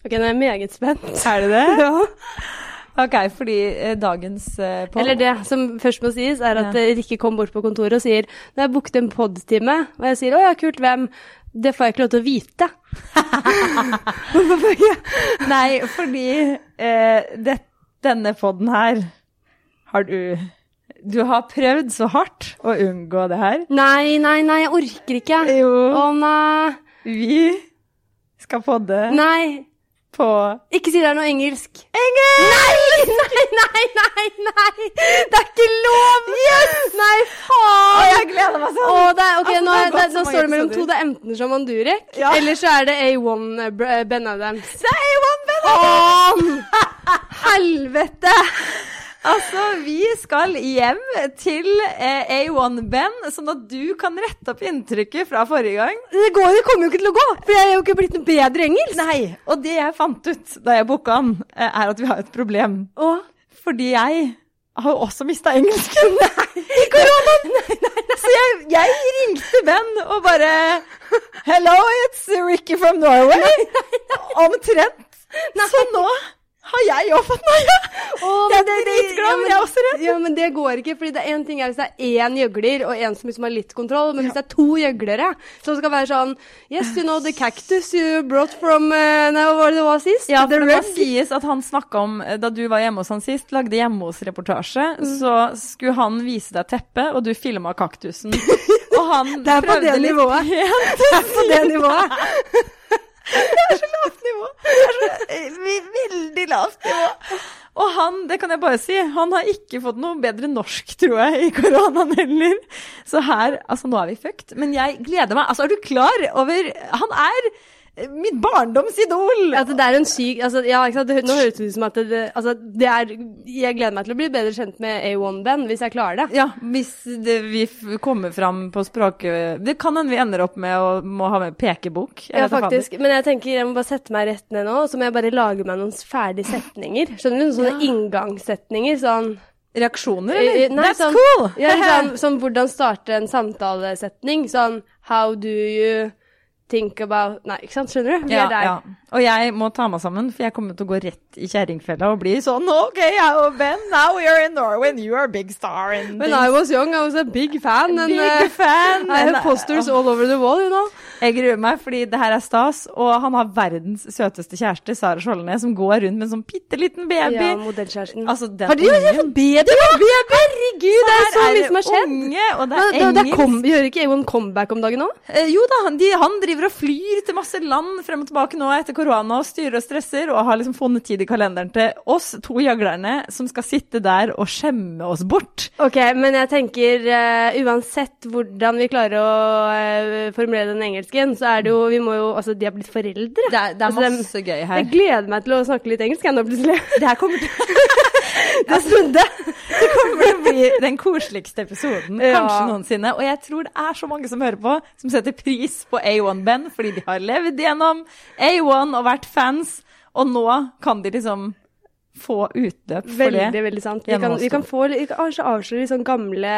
Ok, nå er jeg meget spent. Er det det? Ja. Ok, fordi eh, dagens eh, podd Eller det som først må sies, er at eh, Rikke kom bort på kontoret og sier Nå har jeg booket en pod-time. Og jeg sier å ja, kult, hvem? Det får jeg ikke lov til å vite. Nei, fordi eh, det, denne podden her har du Du har prøvd så hardt å unngå det her. Nei, nei, nei, jeg orker ikke. Jo, Å nei. vi skal podde Nei. På Ikke si det er noe engelsk. Engelsk! Nei, nei, nei, nei! Det er ikke lov! Yes! Nei, faen! jeg gleder meg sånn! Å, er, ok, Altså, nå, det er, det, nå står det mellom to. Det er enten Shaman Durek, Ja. eller så er det A1 eh, eh, Ben Adams. Det er A1 Ben Adams Helvete! Altså, vi skal hjem til eh, A1 Ben, sånn at du kan rette opp inntrykket fra forrige gang. Det går, det kommer jo ikke til å gå, for jeg er jo ikke blitt noe bedre engelsk. Nei, og det jeg fant ut da jeg booka han, eh, er at vi har et problem. Å, Fordi jeg har jo også mista engelsken i koronaen. Så jeg, jeg ringte Ben og bare Hello, it's Ricky from Norway. Omtrent. Så nå har jeg òg fått noia. Oh, Jeg er dritglad, men jeg er også redd. Ja, men det går ikke, fordi det er en ting er hvis det er én gjøgler og en som liksom har litt kontroll, men hvis det er to gjøglere som skal være sånn Yes, you know the cactus you brought from uh, var det det var sist? Ja, for det sies at han snakka om eh, Da du var hjemme hos han sist, lagde hjemme hos-reportasje, så skulle han vise deg teppet, og du filma kaktusen. Og han Det er på det nivået. Det er på det nivået. Det er så lavt nivå. Det er så eh, veldig lavt nivå. Og han, det kan jeg bare si, han har ikke fått noe bedre norsk, tror jeg, i koronaen heller. Så her, altså nå er vi fucked. Men jeg gleder meg. Altså, er du klar over Han er eh, mitt barndomsidol! At det er en syk altså, Ja. Nå høres det ut som at det, altså, det er Jeg gleder meg til å bli bedre kjent med A1-Ben hvis jeg klarer det. Ja, hvis det, vi kommer fram på språk... Det kan hende vi ender opp med å må ha med pekebok. Ja, faktisk. Men jeg tenker jeg må bare sette meg rett ned nå, og så må jeg bare lage meg noen ferdige setninger. Skjønner du? Noen sånne inngangssetninger. Sånn Reaksjoner, Eh, eller? nei, That's sånn- cool! Ja, sånn, sånn hvordan starte en samtalesetning. Sånn How do you think about Nei, ikke sant? Skjønner du? Vi Ja, er der. ja. Og jeg må ta meg sammen, for jeg kommer til å gå rett i kjerringfella og bli sånn OK, Ben, now we are in Norway, and you are a big star. And When I was young, I was a big fan. And, Big uh, fan, I have posters all over the wall, you know. Jeg gruer meg, fordi det her er stas, og han har verdens søteste kjæreste, Sara Skjoldnes, som går rundt med en sånn bitte liten baby. Ja, modellkjæresten. Altså, Har de ungen- fått baby? Herregud, det er så mye som har skjedd. Unge, og det er da, da engelsk. kom, gjør ikke A1 comeback om dagen nå? Eh, jo da, han, de, han driver og flyr til masse land frem og tilbake nå etter korona og styrer og stresser, og har liksom funnet tid i kalenderen til oss to jaglerne som skal sitte der og skjemme oss bort. Ok, men jeg tenker uh, uansett hvordan vi klarer å uh, formulere den engelsken, så er det jo Vi må jo Altså, de har blitt foreldre. Det er, det er Altså, masse masse gøy her. Jeg gleder meg til å snakke litt engelsk jeg nå plutselig. Det her kommer til, Det snudde. det kommer til å bli den koseligste episoden Ja. kanskje noensinne. Og jeg tror det er så mange som hører på, som setter pris på A1-Ben, fordi de har levd gjennom A1 og vært fans, og nå kan de liksom få utløp for Veldig, det. veldig sant. Vi kan, vi kan få vi kan avsløre sånn gamle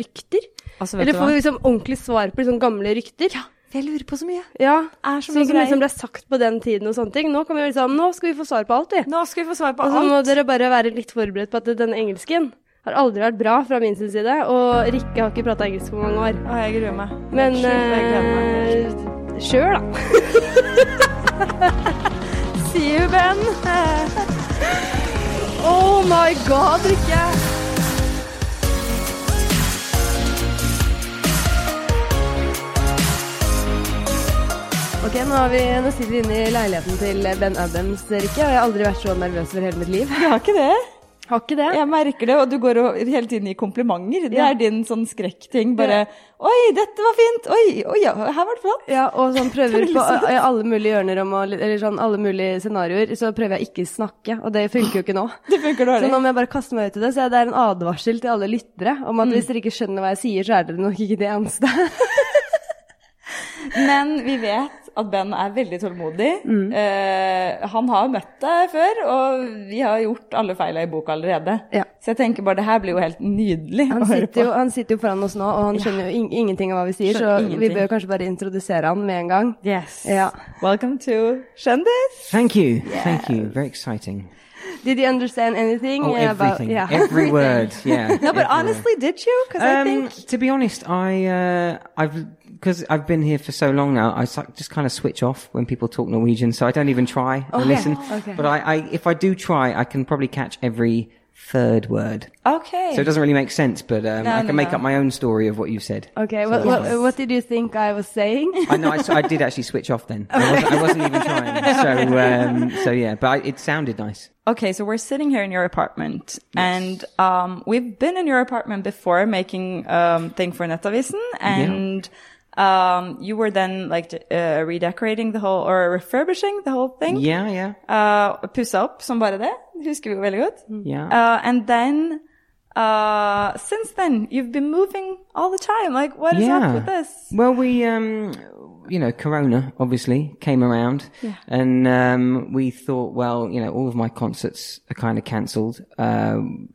rykter. Altså, Eller få liksom ordentlig svar på sånn gamle rykter. Ja, jeg lurer på så mye. Ja. Er så Sånn mye som greier. liksom ble sagt på den tiden og sånne ting. Nå kan vi liksom Nå skal vi få svar på alt, vi. Nå skal vi få svar på Og så må dere bare være litt forberedt på at den engelsken har aldri vært bra fra min sin side, og Rikke har ikke prata engelsk på mange år. Å, jeg gruer meg. Men Sjøl, da. See you, Ben. Oh my god, Rikke! Ok, nå, har vi, nå sitter vi inne i leiligheten til Ben Adams, Rikke, og jeg har aldri vært så nervøs for hele mitt liv. Jeg har ikke det. Har ikke det? Jeg merker det, og du går og hele tiden i komplimenter. Det Ja. er din sånn skrekkting. Bare Oi, dette var fint! Oi, oi, ja, her var det flott. Ja, og sånn prøver er på alle mulige hjørner om å, eller sånn alle mulige scenarioer, så prøver jeg ikke snakke, og det funker jo ikke nå. Det funker Så dårlig. nå må jeg bare kaste meg ut i det, så det er en advarsel til alle lyttere om at hvis dere ikke skjønner hva jeg sier, så er dere nok ikke de eneste. Men vi vet at Ben er veldig tålmodig. Mm. Eh, han har møtt deg før, og vi har gjort alle feila i boka allerede. Ja. Så jeg tenker bare det her blir jo helt nydelig Han å høre på. jo, han sitter jo foran oss nå, og han skjønner jo in ingenting av hva vi sier, så ingenting. vi bør kanskje bare introdusere han med en gang. Yes. Ja. Welcome to Kjendis. Thank you. Thank you. Very exciting. Did you understand anything Oh, about everything. yeah. Every word. Yeah. No, but honestly, word. did you? Because I Um, think to be honest, I uh, I've because I've been here for so long now. I just kind of switch off when people talk Norwegian, so I don't even try or Okay, listen. okay. But I, I, if I do try, I can probably catch every third word. Okay. So it doesn't really make sense, but um, No, I no, can make no. up my own story of what you said. Okay, So what, what, what did you think I was saying? I know. I, I did actually switch off then. I, wasn't, I wasn't even trying. So, um, so yeah, but I, it sounded nice. Okay, so we're sitting here in your apartment, and um, we've been in your apartment before making um, thing for Nettavisen, and um, you were then like uh, redecorating the whole or refurbishing the whole thing. Yeah, yeah, Uh, pussa opp som bare det. Husker vi veldig godt. yeah. Uh, and then uh, since then, you've been moving all the time. Like, what is up with this? Well, we, um, you know, Corona obviously came around, and um, we thought, well, you know, all of my concerts are kind of cancelled. Um,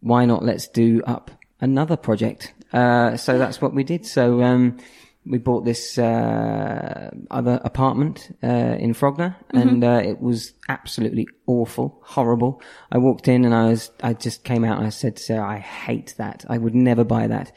why not? Let's do up another project. Uh, so that's what we did. So um, we bought this uh, other apartment uh, in Frogner, and uh, it was absolutely awful, horrible. I walked in and I was, I just came out and I said, "Sarah, I hate that. I would never buy that."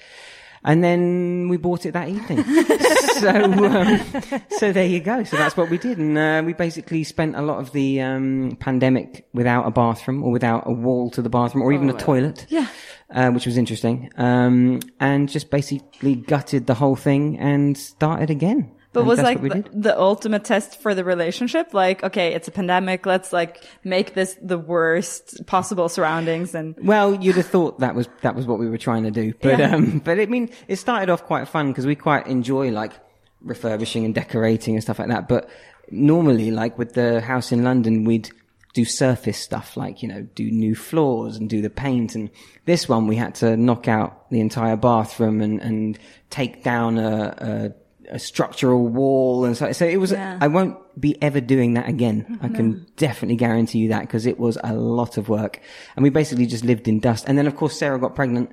And then we bought it that evening. so, um, so there you go. So that's what we did. And, uh, we basically spent a lot of the, um, pandemic without a bathroom or without a wall to the bathroom or even a toilet. Yeah. Uh, which was interesting. Um, and just basically gutted the whole thing and started again. But was like the, the ultimate test for the relationship. Like, okay, it's a pandemic. Let's like make this the worst possible surroundings and Well, you'd have thought that was that was what we were trying to do, but Yeah. um, but I mean, it started off quite fun because we quite enjoy like refurbishing and decorating and stuff like that. But normally, like with the house in London, we'd do surface stuff, like you know, do new floors and do the paint. And this one, we had to knock out the entire bathroom and and take down a. a a structural wall and so, so it was, Yeah. I won't be ever doing that again. I can definitely guarantee you that because it was a lot of work. And we basically just lived in dust. And then of course Sarah got pregnant,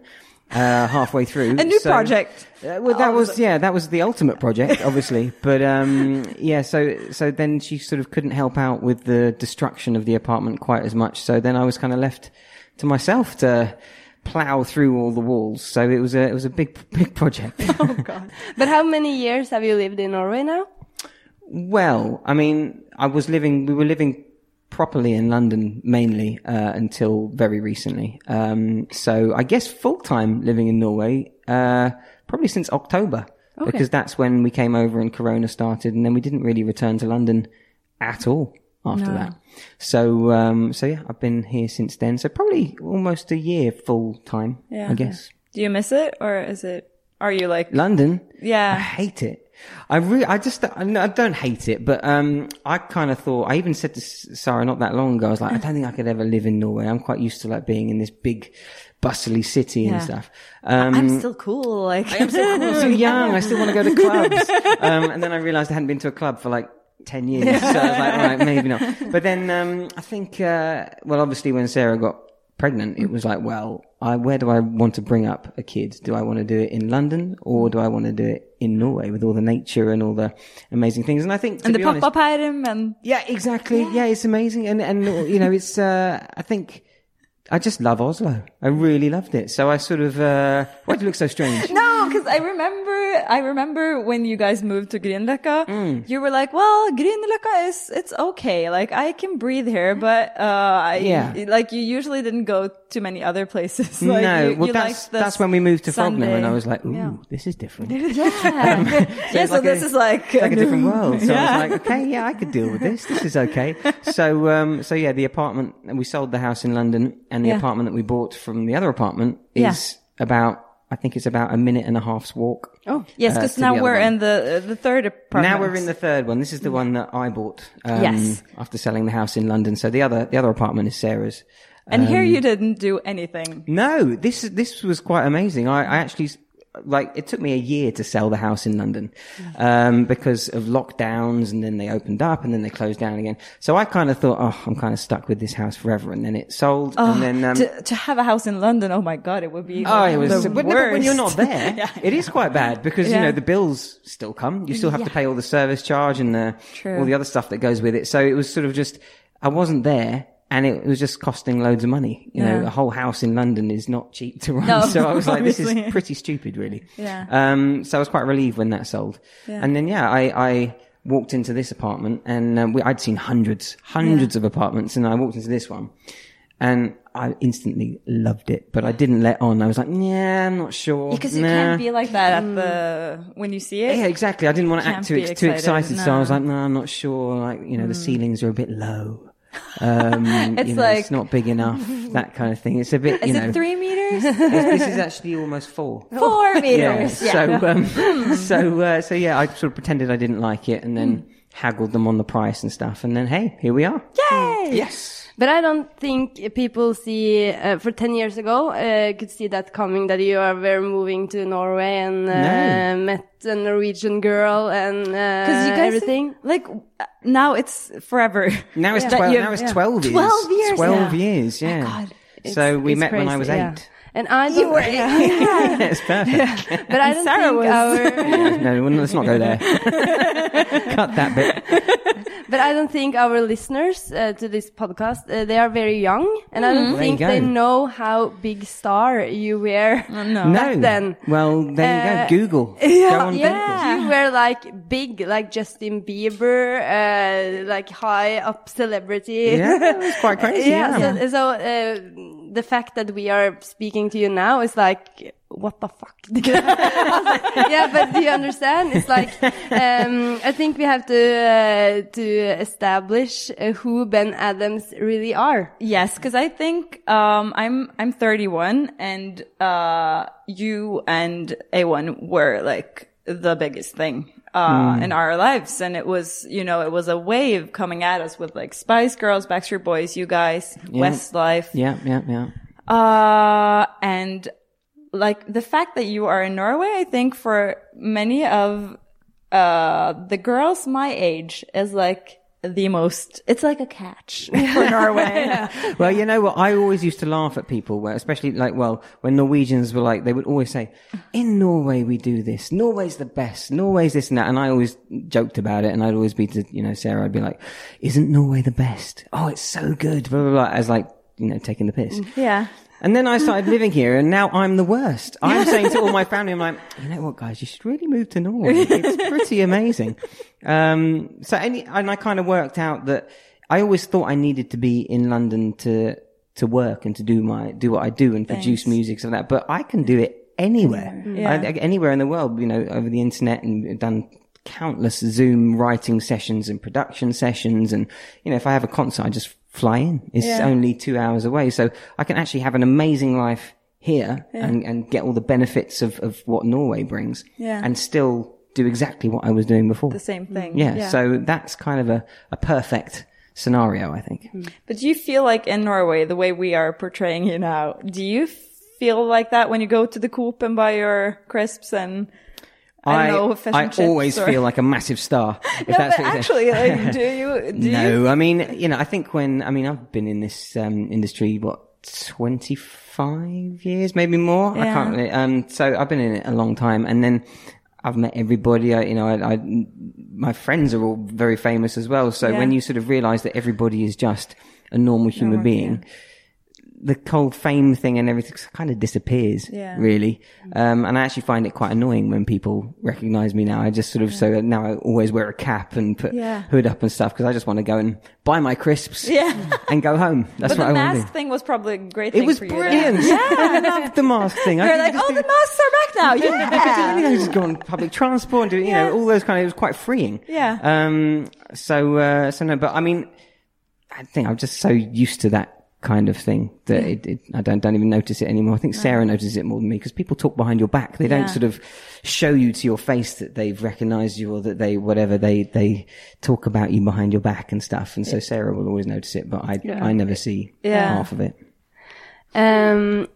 uh, halfway through. a new So- project. Uh, well, that Oh, was, was yeah, that was the ultimate project, obviously. but, um, yeah, so, so then she sort of couldn't help out with the destruction of the apartment quite as much. So then I was kind of left to myself to plow through all the walls. So it was a, it was a big, big project. Oh God. But how many years have you lived in Norway now? Well, I mean, I was living, we were living properly in London mainly, uh, until very recently. Um, so I guess full time living in Norway, uh, probably since October. Because that's when we came over and Corona started and then we didn't really return to London at all after that. So, um, so yeah, I've been here since then. So probably almost a year full time, Yeah. I guess. Do you miss it or is it, are you like, London. Yeah. I hate it. I really, I just, I don't hate it, but, um, I kind of thought, I even said to Sarah not that long ago, I was like, I don't think I could ever live in Norway. I'm quite used to like being in this big, bustly city Yeah. and stuff. Um, I'm still cool. Like, I'm still cool, so young. I still want to go to clubs. Um, and then I realized I hadn't been to a club for like 10 years. So I was like, all right, maybe not. But then, um, I think, uh, well, obviously when Sarah got pregnant, it was like, well, I, where do I want to bring up a kid? Do I want to do it in London or do I want to do it in Norway with all the nature and all the amazing things? And I think, to and the honest, pop-up item and yeah, exactly. Yeah. it's amazing. And, and, you know, it's, uh, I think, I just love Oslo. I really loved it. So I sort of, uh, why do you look so strange? No, because I remember, I remember when you guys moved to Grünerløkka, Mm. you were like, "Well, Grünerløkka is it's okay. Like I can breathe here, but uh, I, Yeah. like you usually didn't go to many other places. Like, no, you, well, you that's liked the that's when we moved to Frogner, and I was like, "Ooh, Yeah. this is different." yeah, it's so like this a- is like, like a different world. So Yeah. I was like, okay, yeah, I could deal with this. This is okay. So, um, so yeah, the apartment, we sold the house in London and the Yeah. apartment that we bought from the other apartment is Yeah. about, I think it's about a minute and a half's walk. Oh, Yes, uh, because to now we're one. in the the third apartment. Now we're in the third one. This is the one that I bought, um, Yes. after selling the house in London. So the other, the other apartment is Sarah's. and here Um, you didn't do anything. No, this this was quite amazing. I, I actually like it took me a year to sell the house in London um, because of lockdowns, and then they opened up, and then they closed down again. So I kind of thought, oh, I'm kind of stuck with this house forever, and then it sold, and then um, to, to have a house in London, oh my god, it would be Oh, it was. But, no, when you're not there, it is quite bad because you know the bills still come. You still have to pay all the service charge and the, all the other stuff that goes with it. So it was sort of just I wasn't there. And it was just costing loads of money. You know, Yeah. a whole house in London is not cheap to run. No, so I was like, this is pretty stupid, really. Yeah. Um, so I was quite relieved when that sold. Yeah. And then, yeah, I, I walked into this apartment and um, we, I'd seen hundreds, hundreds of apartments and I walked into this one and I instantly loved it, but I didn't let on. I was like, yeah, I'm not sure. because you Nah. can't be like that at the when you see it. Yeah, exactly. I didn't want to act too, be too excited, excited, so I was like, no, I'm not sure. Like, you know, the ceilings are a bit low. Um, It's you know, like- it's not big enough, that kind of thing. It's a bit, Is you know, it three meters? this is actually almost four. Four meters. Yeah. So, um, so, uh, so yeah, I sort of pretended I didn't like it, and then Hmm. haggled them on the price and stuff, and then hey, here we are. Yay! Yes. But I don't think people see, uh, for 10 years ago, uh, could see that coming that you are were moving to Norway and uh, No. met a Norwegian girl and uh, Because you guys everything. like uh, now it's forever. Now it's That twelve. Now it's yeah. twelve years. 12 years Twelve now. years. Yeah. God. so we It's met when I was crazy, eight. Yeah. And I don't, yeah. it's perfect. but I don't Sarah think was- our, no, let's not go there. Cut that bit. but I don't think our listeners uh, to this podcast, uh, they are very young, and I don't There think they know how big star you were no. No. back then. Well, there you Uh, go. Google. Yeah, Go on yeah. You were like big, like Justin Bieber, uh, like high up celebrity. Yeah, it was quite crazy. yeah. Yeah. So, so uh, the fact that we are speaking to you now is like, what the fuck? yeah, but do you understand? It's like, um, I think we have to uh, to establish uh, who Ben Adams really are. Yes, because I think um, I'm I'm 31, and uh, you and A1 were like the biggest thing uh, in our lives, and it was you know it was a wave coming at us with like Spice Girls, Backstreet Boys, you guys, Westlife, yeah, yeah, yeah. uh, and like the fact that you are in Norway, I think for many of uh, the girls my age is like the most. It's like a catch for Norway. Well, you know what? I always used to laugh at people, where, especially like, well, when Norwegians were like, they would always say, "In Norway, we do this. Norway's the best. Norway's this and that." And I always joked about it, and I'd always be to, you know, Sarah, I'd be like, "Isn't Norway the best? Oh, it's so good." Blah blah blah. As like, you know, taking the piss. yeah. And then I started living here, and now I'm the worst. I'm saying to all my family, I'm like, you know what, guys, you should really move to Norway. It's pretty amazing. Um, so, any, and I kind of worked out that I always thought I needed to be in London to to work and to do my do what I do and produce music and that. But I can do it anywhere, Yeah. I, I- anywhere in the world. You know, over the internet and done countless Zoom writing sessions and production sessions. And you know, if I have a concert, I just fly in. It's Yeah. only two hours away, so I can actually have an amazing life here and, and get all the benefits of, of what Norway brings, Yeah. and still do exactly what I was doing before. The same thing. yeah, so that's kind of a, a perfect scenario, I think. But do you feel like in Norway, the way we are portraying you now, do you feel like that when you go to the Coop and buy your crisps and I, know, I always or- feel like a massive star. If No, that's but actually, like, do you? Do no, you? I mean, you know, I think when, I mean, I've been in this, um, industry, what, 25 years, maybe more? I can't really, um, so I've been in it a long time and then I've met everybody, I, you know, I, I, my friends are all very famous as well. So Yeah. when you sort of realize that everybody is just a normal human Normal, being, the whole fame thing and everything kind of disappears, Yeah. really. Um, and I actually find it quite annoying when people recognize me now. I just sort of, so now I always wear a cap and put Yeah. hood up and stuff because I just want to go and buy my crisps Yeah. and go home. That's But what the I want to mask thing was probably a great thing It was for you. brilliant. then. I loved the mask thing. I They're like, oh, do- the masks are back now. Yeah. you know, just go on public transport and do, you Yeah. know, all those kind of, it was quite freeing. Yeah. Um, so, uh, so no, but I mean, I think I'm just so used to that kind of thing that it, it, I don't, don't even notice it anymore. I think Sarah notices it more than me because people talk behind your back. They don't sort of show you to your face that they've recognized you or that they, whatever, they, they talk about you behind your back and stuff. And so Sarah will always notice it, but I, I never see Yeah. half of it. Um,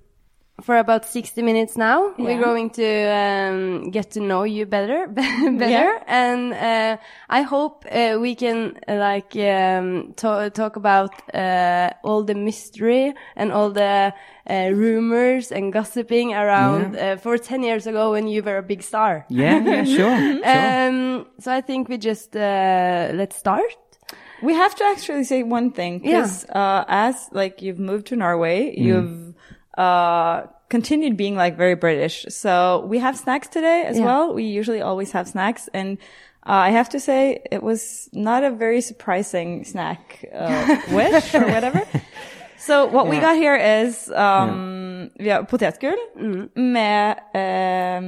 for about 60 minutes now. We're going to um, get to know you better, better, Yeah. and uh, I hope uh, we can uh, like um, talk about uh, all the mystery and all the uh, rumors and gossiping around uh, for 10 years ago when you were a big star. Yeah, yeah, sure. sure. Um, so I think we just uh, let's start. We have to actually say one thing because uh, as like you've moved to Norway, you've uh, continued being like very British. So we have snacks today as Yeah. well. We usually always have snacks, and uh, I have to say it was not a very surprising snack uh, wish or whatever. So what we got here is um, vi har potetgull med um,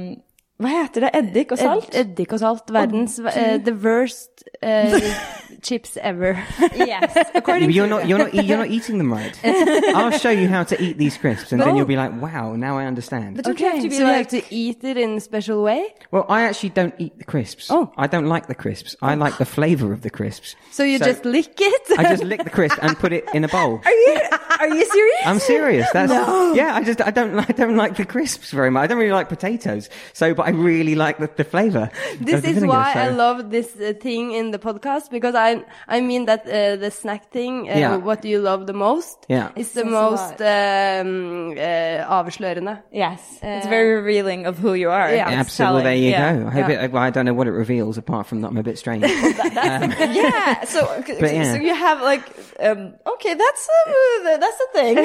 hva heter det? Eddik og salt? Ed eddik og salt. Verdens uh, the worst uh, chips ever. yes. Yeah, but you're not you're not e- you're not eating them right. I'll show you how to eat these crisps, and then you'll be like, "Wow, now I understand." But don't you have to be so you like, have to eat it in a special way. well, I actually don't eat the crisps. Oh. I don't like the crisps. I like the flavor of the crisps. So you So- just lick it. I just lick the crisp and put it in a bowl. Are you are you serious? I'm serious. That's yeah. I just I don't like I don't like the crisps very much. I don't really like potatoes. So, but I really like the, the flavor. this the is vinegar, why I love this uh, thing in the podcast because I I mean that uh, the snack thing. Uh, Yeah. What do you love the most? Yeah. It's the Says most um, uh, avslørende. Yes, it's very revealing of who you are. Yeah. Absolutely. Well, there you yeah. go. I hope Yeah. it. Well, I don't know what it reveals apart from that I'm a bit strange. yeah. So, But yeah. so you have like, um, okay, that's uh, that's the thing.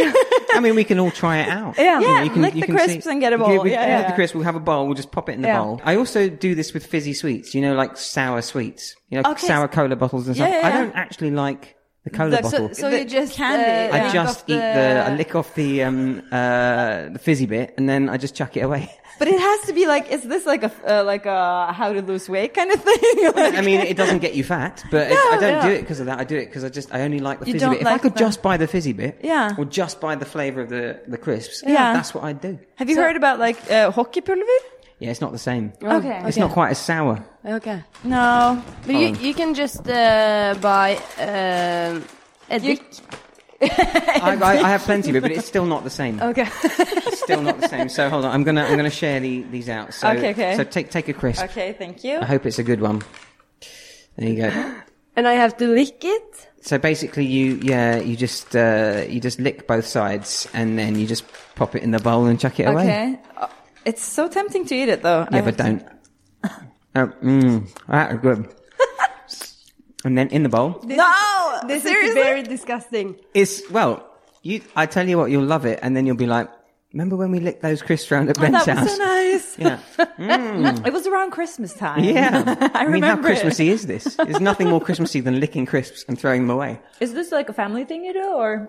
I mean, we can all try it out. Yeah. You Yeah, you can, lick you the can crisps see- and get a Yeah, bowl. we Yeah, have yeah, the yeah. crisp. We'll have a bowl. We'll just pop it in the Yeah. bowl. I also do this with fizzy sweets. You know, like sour sweets. You know, Okay. sour cola bottles and Yeah, stuff. yeah, I don't actually like the cola The- bottle. So, so The you just candy. Uh, I just off eat the, I lick off the um uh the fizzy bit and then I just chuck it away. but it has to be like, is this like a uh, like a how to lose weight kind of thing? Like- I mean, it doesn't get you fat, but it, I don't yeah. do it because of that. I do it because I just I only like the You fizzy bit. If I could the- just buy the fizzy bit, Yeah. or just buy the flavor of the the crisps, Yeah. that's what I'd do. have you heard about like uh, hockeypulver? Yeah, it's not the same. Okay. It's not quite as sour. Okay. No. But you, you can just uh, buy um, eddik. I, I, I have plenty of it, but it's still not the same. Okay. It's still not the same. So hold on, I'm gonna I'm gonna share the, these out. So Okay, okay. so take take a crisp. Okay, thank you. I hope it's a good one. There you go. and I have to lick it. So basically, you yeah you just uh, you just lick both sides and then you just pop it in the bowl and chuck it away. Okay. It's so tempting to eat it though. I Yeah, have but to- don't. Oh, mm, that is good. and then in the bowl, No. This seriously. is very disgusting. it's well. You, I tell you what, you'll love it, and then you'll be like, "Remember when we licked those crisps round at Oh, Ben's that was so nice. Yeah, It was around Christmas time. yeah. I mean, how remember it. Christmassy is this? There's nothing more Christmassy than licking crisps and throwing them away. Is this like a family thing you do, or?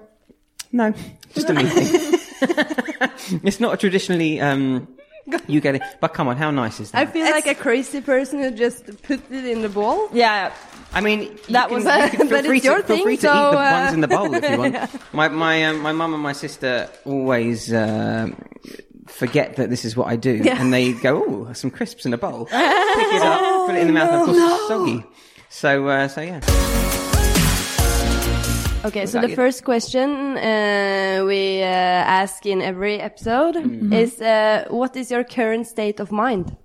No, just a me thing. it's not a traditionally. Um, you get it, but come on, how nice is that? I feel like a crazy person who just put it in the bowl. Yeah. I mean, you That can, was- you can feel but free it's to, your feel thing, free to so, eat the uh, ones in the bowl if you want. My my um, my mum and my sister always uh, forget that this is what I do, Yeah. and they go, "Oh, some crisps in a bowl." Pick it up, put it in the mouth, and of course it's soggy. So uh, so yeah. Okay, so the good? first question uh, we uh, ask in every episode Mm-hmm. is uh, what is your current state of mind?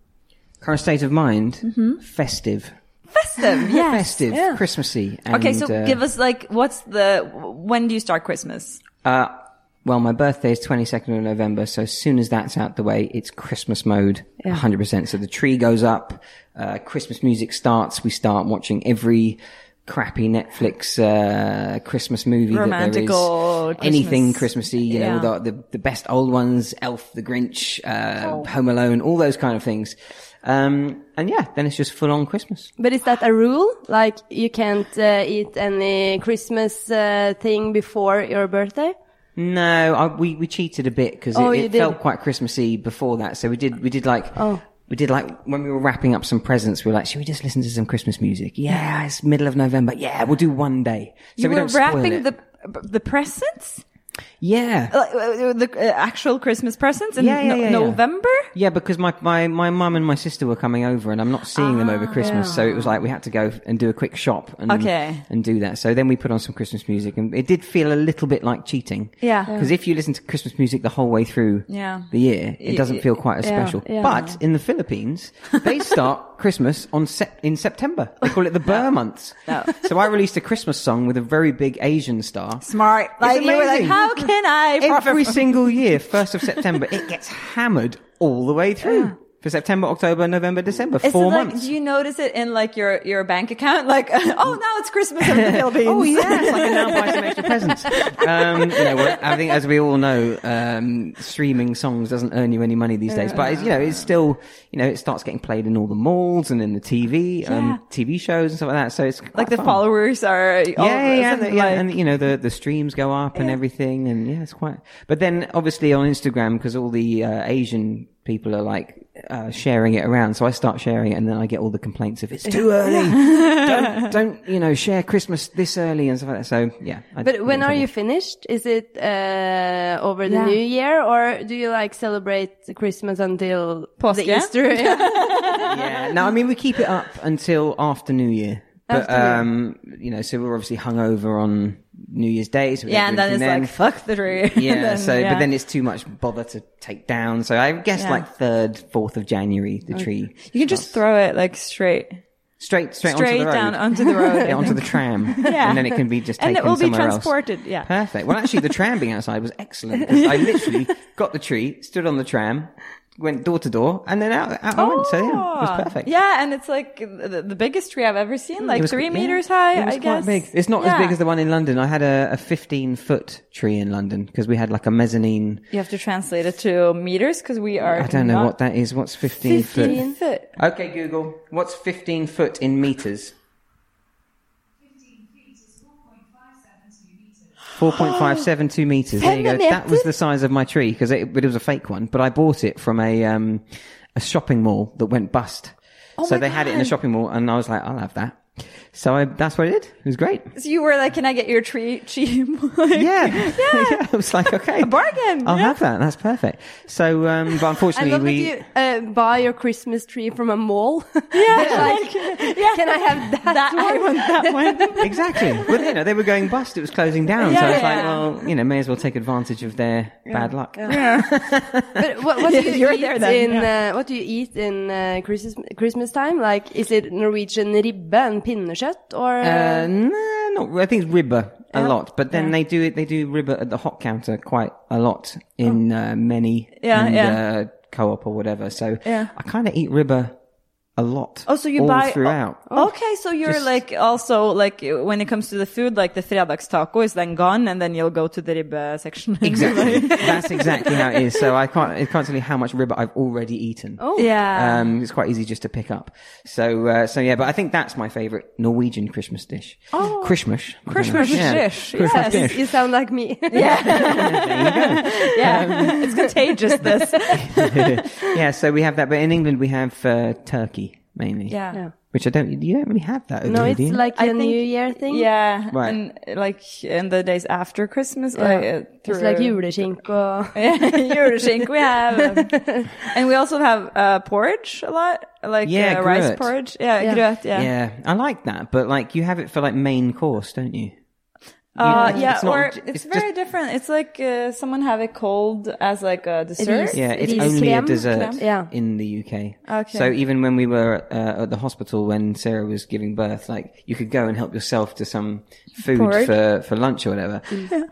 Current state of mind, Mm-hmm. festive, Festive. Yes. festive, yeah. Christmassy. And, Okay, so uh, give us like, what's the? When do you start Christmas? Uh, well, my birthday is 22nd of November, so as soon as that's out the way, it's Christmas mode, Yeah. 100%. So the tree goes up, uh, Christmas music starts, we start watching every crappy Netflix, uh, Christmas movie that Romantical there is. Anything Christmas. Christmassy, you know, Yeah. the, the, the best old ones, Elf, The Grinch, uh, Oh. Home Alone, all those kind of things. Um, and yeah, then it's just full on Christmas. But is that a rule? Like you can't uh, eat any Christmas uh, thing before your birthday? No, I, we we cheated a bit because Oh, it, it felt quite Christmassy before that. So we did we did like Oh. We did like when we were wrapping up some presents. We were like, should we just listen to some Christmas music? Yeah, it's middle of November. Yeah, we'll do one day. So you we were wrapping the the presents. Yeah. Like, uh, the uh, actual Christmas presents in Yeah, yeah, no- yeah, yeah. November? Yeah, because my, my, my mum and my sister were coming over and I'm not seeing them over Christmas. So it was like we had to go and do a quick shop and, Okay. and do that. So then we put on some Christmas music and it did feel a little bit like cheating. Yeah. Because if you listen to Christmas music the whole way through Yeah. the year, it doesn't feel quite as Yeah, special. yeah. But in the Philippines, they start Christmas on sep- in September. They call it the Ber months. No. So I released a Christmas song with a very big Asian star. Smart. Like, you were like, amazing. how can I Every single year, first of September, it gets hammered all the way through. For September, October, November, December, Is four like, months. do you notice it in like your, your bank account? Like, oh, now it's Christmas in the Philippines. Oh yeah, it's like a now buy some extra presents. Um, you know, well, I think as we all know, um, streaming songs doesn't earn you any money these days. But it's, you know, it's still, you know, it starts getting played in all the malls and in the TV, um, TV shows and stuff like that. So it's like the fun. followers are all Yeah, yeah, yeah, and, yeah, like- and you know the the streams go up and everything, and yeah, it's quite. But then obviously on Instagram because all the uh, Asian people are like uh, sharing it around, so I start sharing it, and then I get all the complaints of it's too early. don't don't you know share Christmas this early and stuff like that. So yeah. I But when are you finished? Is it uh, over the Yeah. New Year, or do you like celebrate Christmas until Påske? the Easter? yeah. No, I mean we keep it up until after New Year. But After New Year. um, you know, so we're obviously hungover on New Year's Day. So yeah, and then it's anything like, fuck the tree. Yeah, Then, so yeah. but then it's too much bother to take down. So I guess Yeah. like third, fourth of January, the tree you can just throw it like straight, straight straight, onto the road. down onto the road. yeah, onto the tram, Yeah. and then it can be just and taken it will be somewhere transported. else. Yeah. Perfect. Well, actually, the tram being outside was excellent. I literally got the tree, stood on the tram, went door to door, and then out, out I went. So yeah, it was ah. perfect. Oh. Yeah, and it's like the, the biggest tree I've ever seen, like was- three yeah, meters high. I guess big. It's not as big as the one in London. I had a, a 15 foot tree in London because we had like a mezzanine. You have to translate it to meters because we are. I don't know what that is. What's 15, foot? 15 foot. Okay, Google. What's 15 foot in meters? 4.572 meters. There you go. That was the size of my tree because it, but it was a fake one. But I bought it from a um, a shopping mall that went bust. so my they had it in a God. shopping mall, and I was like, I'll have that. So I, that's what I did. It was great. So you were like, "Can I get your tree cheap?" Like, Yeah, yeah. I was like, okay, A bargain, I'll yeah. have that. That's perfect. So, um, but I unfortunately, love we. that you uh, buy your Christmas tree from a mall. Yeah, like, can I have that? that I want that one. Exactly. Well, you know, they were going bust. It was closing down. so I was like, well, you know, may as well take advantage of their bad luck. Yeah. But what, what do you eat there then, in uh, what do you eat in uh, Christmas Christmas time? Like, is it Norwegian ribbe and pinnekjøtt or? Uh, no, not. I think it's ribba a lot, but then they do it. They do ribba at the hot counter quite a lot in uh, many Oh. Yeah, and, yeah. Uh, co-op or whatever. So Yeah. I kind of eat ribba a lot. Oh, so you all buy throughout. Okay, so you're Just- like also like when it comes to the food, like the fredagstaco is then gone, and then you'll go to the ribbe section. Exactly. That's exactly how it is. So I can't. I can't tell you how much ribba I've already eaten. oh, yeah. Um, it's quite easy just to pick up. So, uh, so yeah, but I think that's my favorite Norwegian Christmas dish. Oh, Christmas. I don't know. Christmas Yeah. dish, Christmas yes. dish. you sound like me. yeah, There you go. yeah. it's contagious. This. yeah, so we have that, but in England we have uh, turkey mainly. Yeah. Yeah. Which I don't. You don't really have that. Over no, here, it's do you? like a think- New Year thing. Yeah, Right. and like in the days after Christmas, Yeah. like, uh, It's through- like juleskink og Juleskink we have, um, and we also have uh, porridge a lot, like Yeah, uh, rice porridge. Yeah, Yeah. grøt, yeah. yeah. I like that, but like you have it for like main course, don't you? Uh, You- yeah, it's not- or it's it's, just- very different. It's like uh, someone have it cold as like a dessert. is. Yeah, it's Ris only a dessert Creme? Yeah. in the UK. Okay. So even when we were uh, at the hospital when Sarah was giving birth, like you could go and help yourself to some food Porridge. for, for lunch or whatever.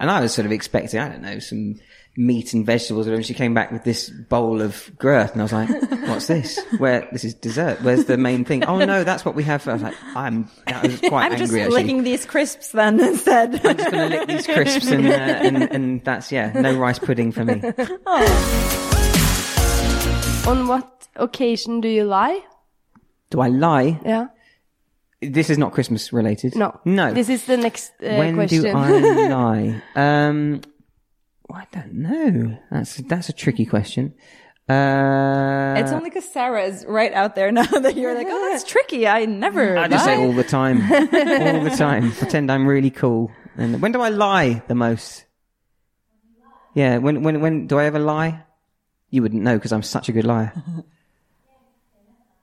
And I was sort of expecting, I don't know, some meat and vegetables. And she came back with this bowl of grøt, and I was like, "What's this? Where this is dessert? Where's the main thing? Oh no, that's what we have." I was like, "I'm." That was quite I'm angry just actually. licking these crisps then instead. I'm just going to lick these crisps and, uh, and and that's yeah, no rice pudding for me. On what occasion do you lie? Do I lie? Yeah. This is not Christmas related. No. No. This is the next uh, when question. do I lie? Um, I don't know. That's that's a tricky question. Uh, it's only because Sarah is right out there now that you're like, oh, that's tricky. I never. I just say all the time, all the time. Pretend I'm really cool. And when do I lie the most? Yeah. When when when do I ever lie? You wouldn't know because I'm such a good liar.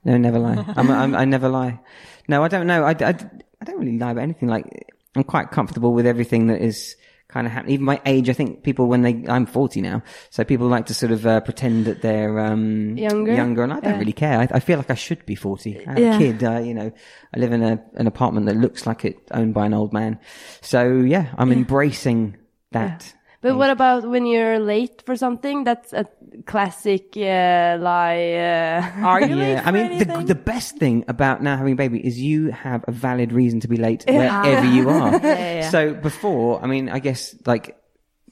No, never lie. I'm, I'm, I never lie. No, I don't know. I, I, I don't really lie about anything. Like, I'm quite comfortable with everything that is kind of happen. Even my age, I think people when they, I'm 40 now, so people like to sort of uh, pretend that they're um, Younger? younger, and I don't Yeah. really care. I, I feel like I should be 40. I have Yeah. a kid. Uh, you know, I live in a an apartment that looks like it owned by an old man. So yeah, I'm embracing that. But what about when you're late for something? That's a classic uh, lie. Uh, Are you Yeah, for I mean, the, the best thing about now having a baby is you have a valid reason to be late wherever you are. yeah, yeah. So before, I mean, I guess like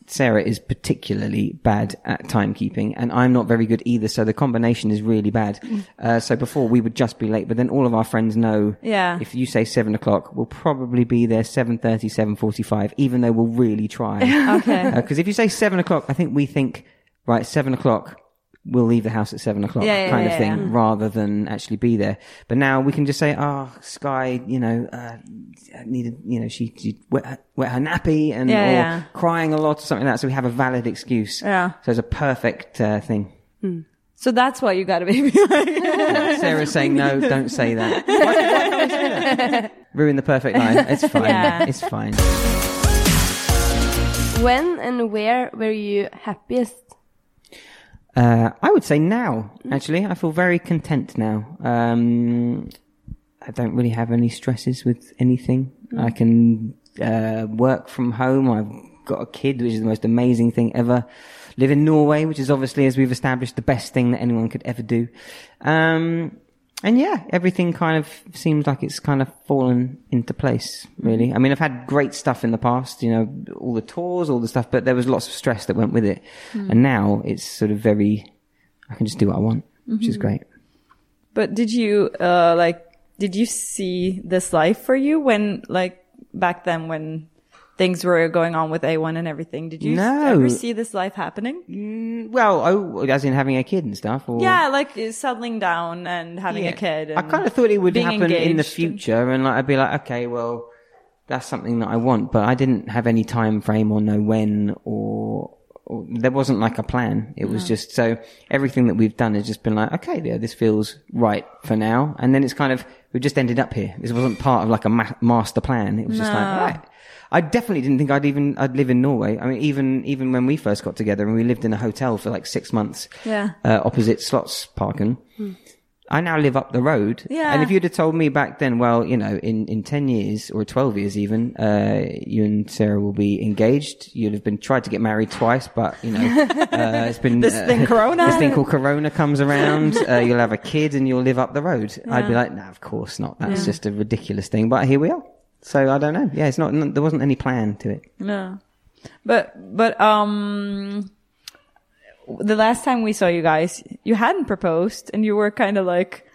Sarah is particularly bad at timekeeping, and I'm not very good either. So the combination is really bad. Uh, so before we would just be late, but then all of our friends know. Yeah. If you say seven o'clock, we'll probably be there 7.30, 7.45, even though we'll really try. Okay. Because if you say seven o'clock, I think we think, right, seven o'clock, we'll leave the house at seven o'clock, Yeah, yeah, kind yeah, of thing, yeah. rather than actually be there. But now we can just say, oh, Sky, you know, uh, needed, you know, she, she wet, her, wet her nappy and Yeah, or yeah. crying a lot or something like that. So we have a valid excuse. Yeah. So it's a perfect uh, thing. So that's why you got a baby. Sarah's saying no, don't say that. Why, why say that? Ruin the perfect line. It's fine. Yeah. It's fine. when and where were you happiest? Uh, I would say now, actually. I feel very content now. Um, I don't really have any stresses with anything. I can uh, work from home. I've got a kid, which is the most amazing thing ever. Live in Norway, which is obviously, as we've established, the best thing that anyone could ever do. Um, and yeah, everything kind of seems like it's kind of fallen into place, really. Mm-hmm. I mean, I've had great stuff in the past, you know, all the tours, all the stuff, but there was lots of stress that went with it. Mm. And now it's sort of very, I can just do what I want, which is mm-hmm. great. but did you, uh, like, did you see this life for you when, like, back then when things were going on with A1 and everything? Did you No. ever see this life happening? Mm, Well, oh, as in having a kid and stuff, or Yeah, like uh, settling down and having a Yeah. kid. I kind of thought it would happen in the future, and like I'd be like, okay, well, that's something that I want, but I didn't have any time frame or know when, or there wasn't like a plan. It was just so everything that we've done has just been like, okay, yeah, this feels right for now, and then it's kind of we just ended up here. This wasn't part of like a ma- master plan. It was just like, right. I definitely didn't think I'd even I'd live in Norway. I mean, even even when we first got together and we lived in a hotel for like six months, Yeah. uh, opposite Slottsparken. I now live up the road. Yeah. And if you'd have told me back then, well, you know, in, in 10 years or 12 years even, uh, you and Sarah will be engaged. You'd have been tried to get married twice, but, you know, uh, it's been, This uh, thing, Corona? This thing called Corona comes around. Uh, you'll have a kid and you'll live up the road. I'd be like, no, of course not. That's just a ridiculous thing. But here we are. So I don't know. Yeah, it's not, there wasn't any plan to it. No. But, but, um, the last time we saw you guys, you hadn't proposed and you were kind of like,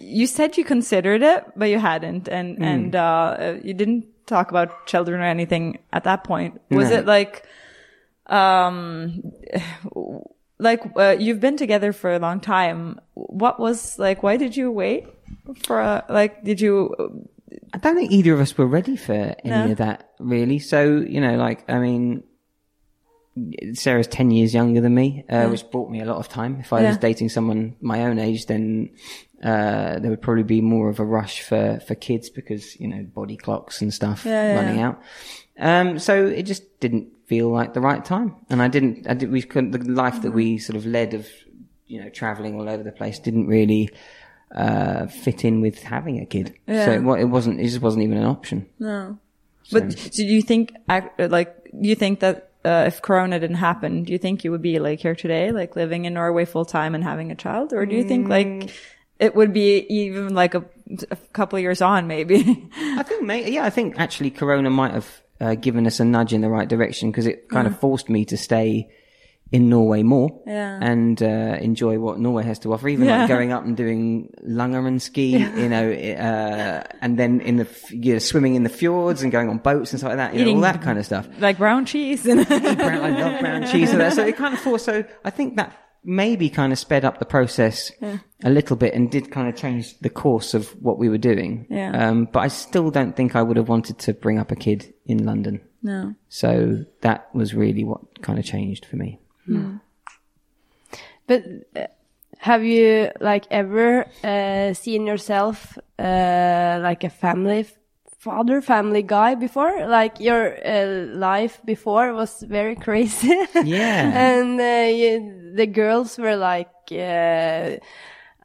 you said you considered it, but you hadn't. And, and, uh, you didn't talk about children or anything at that point. Was No. it like, um, like, uh, you've been together for a long time. What was like, why did you wait for, a, like, did you, I don't think either of us were ready for any No. of that, really. So, you know, like, I mean, Sarah's 10 years younger than me, uh, which bought me a lot of time. If I was dating someone my own age, then, uh, there would probably be more of a rush for, for kids because, you know, body clocks and stuff Yeah, yeah, running yeah. out. Um, so it just didn't feel like the right time. And I didn't, I did, we couldn't, the life that we sort of led of, you know, traveling all over the place didn't really, uh, fit in with having a kid. So it, it wasn't, it just wasn't even an option. No. But do you think, like, do you think that uh, if Corona didn't happen, do you think you would be like here today, like living in Norway full time and having a child, or do you think like it would be even like a, a couple of years on, maybe? I think, may yeah, I think actually Corona might have uh, given us a nudge in the right direction because it kind of forced me to stay in Norway more Yeah. and uh, enjoy what Norway has to offer. Even Yeah. like going up and doing Langrenn ski, you know, uh, and then in the f- you know, swimming in the fjords and going on boats and stuff like that, you know, all that kind of stuff. like brown cheese and brown, I love brown cheese. and that. So it kind of forced. So I think that maybe kind of sped up the process a little bit and did kind of change the course of what we were doing. Yeah. Um, but I still don't think I would have wanted to bring up a kid in London. No. So that was really what kind of changed for me. But uh, have you like ever uh, seen yourself uh, like a family father, family guy before? Like your uh, life before was very crazy. Yeah. and uh, you, the girls were like. Uh,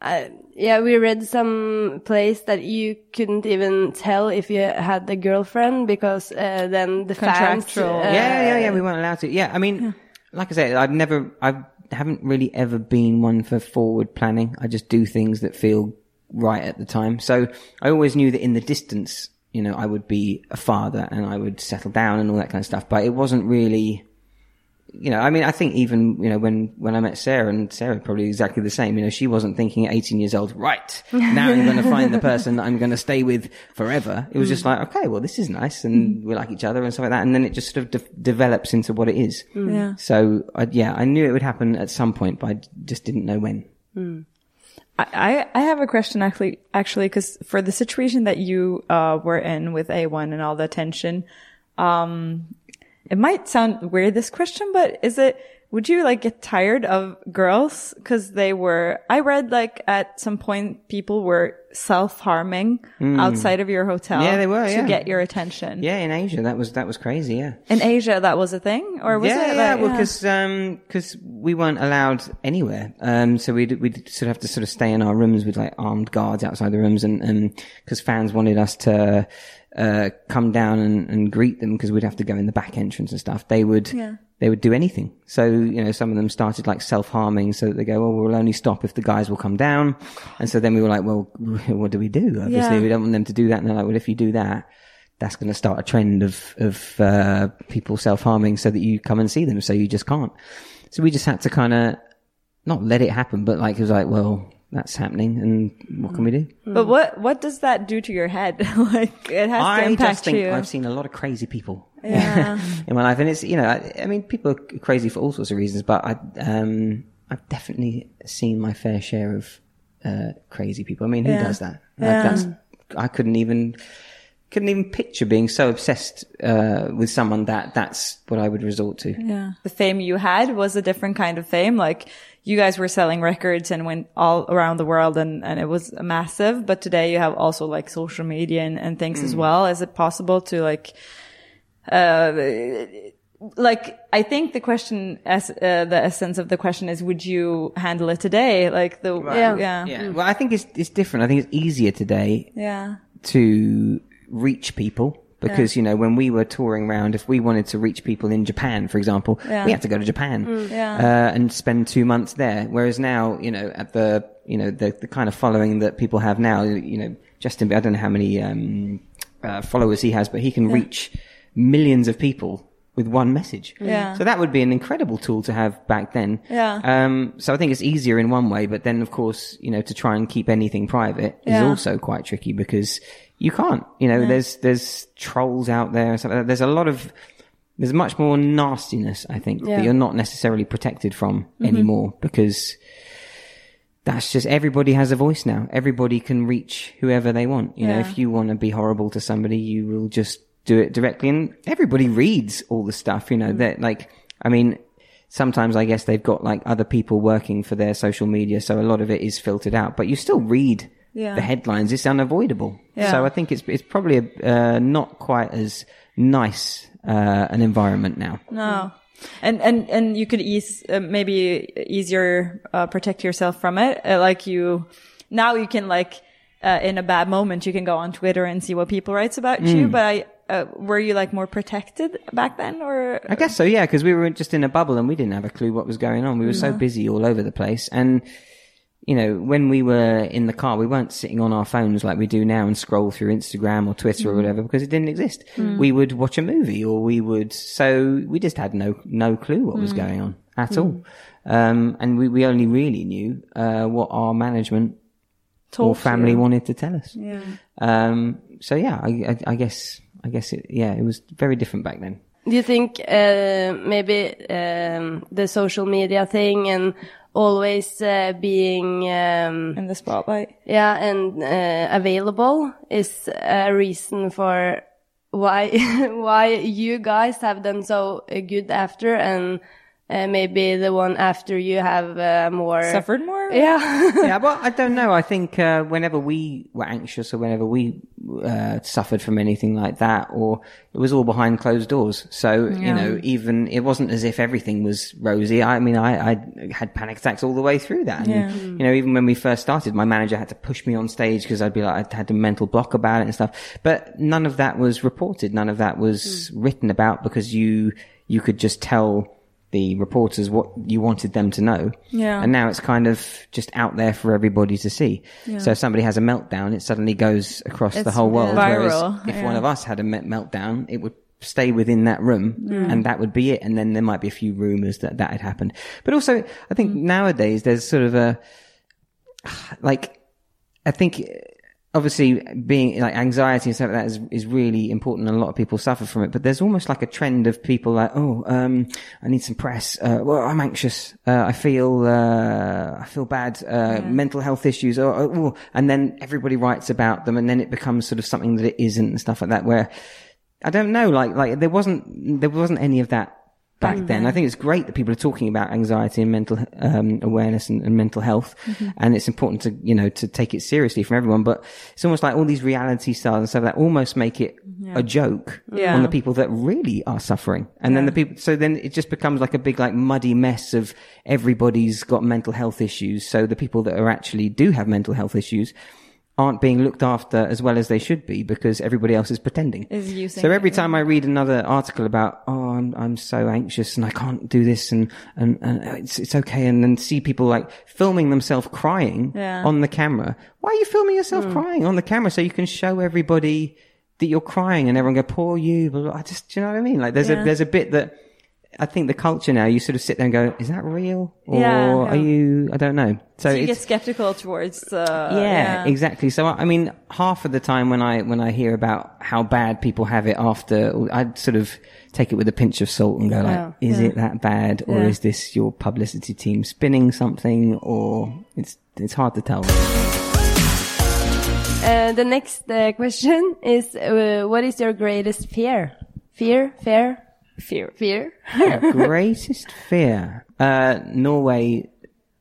uh, yeah, we read some place that you couldn't even tell if you had a girlfriend because uh, then the fans. Contractual. uh, yeah, yeah, yeah. We weren't allowed to. Yeah, I mean, like I said, I've never, I haven't really ever been one for forward planning. I just do things that feel right at the time. So I always knew that in the distance, you know, I would be a father and I would settle down and all that kind of stuff. But it wasn't really, you know, I mean, I think even, you know, when, when I met Sarah and Sarah probably exactly the same, you know, she wasn't thinking at 18 years old, right, now I'm going to find the person that I'm going to stay with forever. It was just like, okay, well, this is nice and we like each other and stuff like that. And then it just sort of de- develops into what it is. Yeah. So I, yeah, I knew it would happen at some point, but I just didn't know when. I, I have a question actually, actually, because for the situation that you uh, were in with A1 and all the tension, um, it might sound weird this question, but is it? Would you like get tired of girls because they were? I read like at some point people were self harming outside of your hotel. Yeah, they were, to yeah. get your attention. Yeah, in Asia, that was, that was crazy. Yeah. In Asia, that was a thing, or was yeah, it? yeah, like, well, because um, cause we weren't allowed anywhere, um, so we'd we'd sort of have to sort of stay in our rooms with like armed guards outside the rooms, and and because fans wanted us to uh come down and, and greet them because we'd have to go in the back entrance and stuff. They would Yeah. They would do anything. So you know, some of them started like self harming, so that they go, well, we'll only stop if the guys will come down, and so then we were like, well, what do we do? Obviously, Yeah. we don't want them to do that, and they're like, well, if you do that that's going to start a trend of of uh, people self harming, so that you come and see them. So you just can't. So we just had to kind of not let it happen, but like it was like, well, that's happening, and what can we do? But what what does that do to your head? like it has to I impact just think you. I've seen a lot of crazy people yeah. in my life, and it's you know, I, I mean, people are crazy for all sorts of reasons, but I um I've definitely seen my fair share of uh, crazy people. I mean, who Yeah. does that? Like, Yeah. that's I couldn't even couldn't even picture being so obsessed uh, with someone that that's what I would resort to. Yeah. The fame you had was a different kind of fame. Like you guys were selling records and went all around the world and, and it was massive. But today you have also like social media and, and things as well. Is it possible to like, uh, like I think the question, as uh, the essence of the question is, would you handle it today? Like the Yeah. yeah, Yeah. Well, I think it's it's different. I think it's easier today yeah, to reach people because you know when we were touring around if we wanted to reach people in Japan for example Yeah. we had to go to Japan Yeah. uh, and spend 2 months there. Whereas now you know at the you know the the kind of following that people have now you know Justin I don't know how many um uh, followers he has but he can reach millions of people with one message Yeah. so that would be an incredible tool to have back then Yeah. um so I think it's easier in one way but then of course you know to try and keep anything private is Yeah. also quite tricky because you can't. You know, there's there's trolls out there. and stuff. There's a lot of there's much more nastiness. I think Yeah. that you're not necessarily protected from anymore because that's just everybody has a voice now. Everybody can reach whoever they want. You know, if you want to be horrible to somebody, you will just do it directly. And everybody reads all the stuff. You know, that like I mean. Sometimes I guess they've got like other people working for their social media, so a lot of it is filtered out. But you still read Yeah. the headlines. It's unavoidable. Yeah. So I think it's it's probably a, uh, not quite as nice uh, an environment now. No. And, and, and you could ease, uh, maybe easier, uh, protect yourself from it. Uh, like you, now you can like, uh, in a bad moment, you can go on Twitter and see what people writes about Mm. you. But I, uh, were you like more protected back then or? I guess so, yeah, because we were just in a bubble and we didn't have a clue what was going on. We were so busy all over the place. And, you know, when we were in the car, we weren't sitting on our phones like we do now and scroll through Instagram or Twitter or whatever because it didn't exist. We would watch a movie or we would, so we just had no, no clue what was going on at all. Um, and we, we only really knew, uh, what our management or family you. wanted to tell us. Yeah. Um, so yeah, I, I, I guess, I guess it, yeah, it was very different back then. Do you think uh, maybe um, the social media thing and always uh, being um, In the spotlight. yeah and uh, available is a reason for why why you guys have done so uh, good after and uh, maybe the one after you have uh, more Suffered more? Yeah. yeah, well, I don't know. I think uh, whenever we were anxious or whenever we uh, suffered from anything like that, or it was all behind closed doors. So you know, even it wasn't as if everything was rosy. I mean, I, I had panic attacks all the way through that. And, Yeah. You know, even when we first started, my manager had to push me on stage because I'd be like, I'd had a mental block about it and stuff. But none of that was reported. None of that was written about because you you could just tell the reporters what you wanted them to know. Yeah. And now it's kind of just out there for everybody to see. So if somebody has a meltdown, it suddenly goes across the whole world. viral, Whereas if yeah. one of us had a meltdown, it would stay within that room and that would be it. And then there might be a few rumors that that had happened. But also, I think mm. nowadays there's sort of a, like, I think obviously being like anxiety and stuff like that is, is really important and a lot of people suffer from it. But there's almost like a trend of people like, oh, um, I need some press. Uh, well, I'm anxious. Uh, I feel, uh, I feel bad. Uh, mental health issues. Or, or, or- and then everybody writes about them and then it becomes sort of something that it isn't and stuff like that where I don't know, like, like there wasn't, there wasn't any of that back then. I think it's great that people are talking about anxiety and mental um, awareness and, and mental health, and it's important to you know to take it seriously from everyone. But it's almost like all these reality stars and stuff that almost make it a joke Yeah. on the people that really are suffering, and then the people. So then it just becomes like a big like muddy mess of everybody's got mental health issues. So the people that are actually do have mental health issues. Aren't being looked after as well as they should be because everybody else is pretending. Is so every time I read another article about, oh, I'm, I'm so anxious and I can't do this and, and, and it's, it's okay. And then see people like filming themselves crying Yeah. on the camera. Why are you filming yourself crying on the camera? So you can show everybody that you're crying and everyone go, poor you. I just, do you know what I mean? Like there's Yeah. a, there's a bit that I think the culture now, you sort of sit there and go, is that real? Or Yeah. are you, I don't know. So, So you get skeptical towards. Uh, yeah, exactly. So I mean, half of the time when I when I hear about how bad people have it after, I'd sort of take it with a pinch of salt and go like, Yeah. is it that bad, or Yeah. is this your publicity team spinning something, or it's it's hard to tell. Uh, the next uh, question is, uh, what is your greatest fear? Fear? Fear? Fear. Fear? Greatest fear, uh, Norway.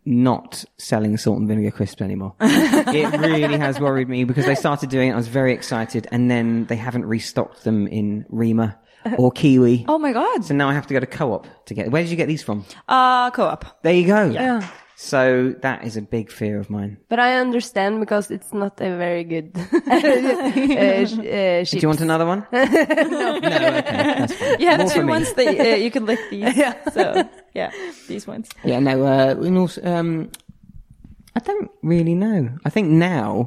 Not selling salt and vinegar crisps anymore. it really has worried me because they started doing it. I was very excited, and then they haven't restocked them in Rema or Kiwi. Oh my god. So now I have to go to co-op to get. Where did you get these from? Uh, co-op. There you go. Yeah. So that is a big fear of mine. But I understand because it's not a very good uh, sh- uh, Do you want another one? no. No, okay, that's fine. You More for two me. ones that uh, you can lick these. yeah. So yeah, these ones. Yeah, no. Uh, and also, um, I don't really know. I think now,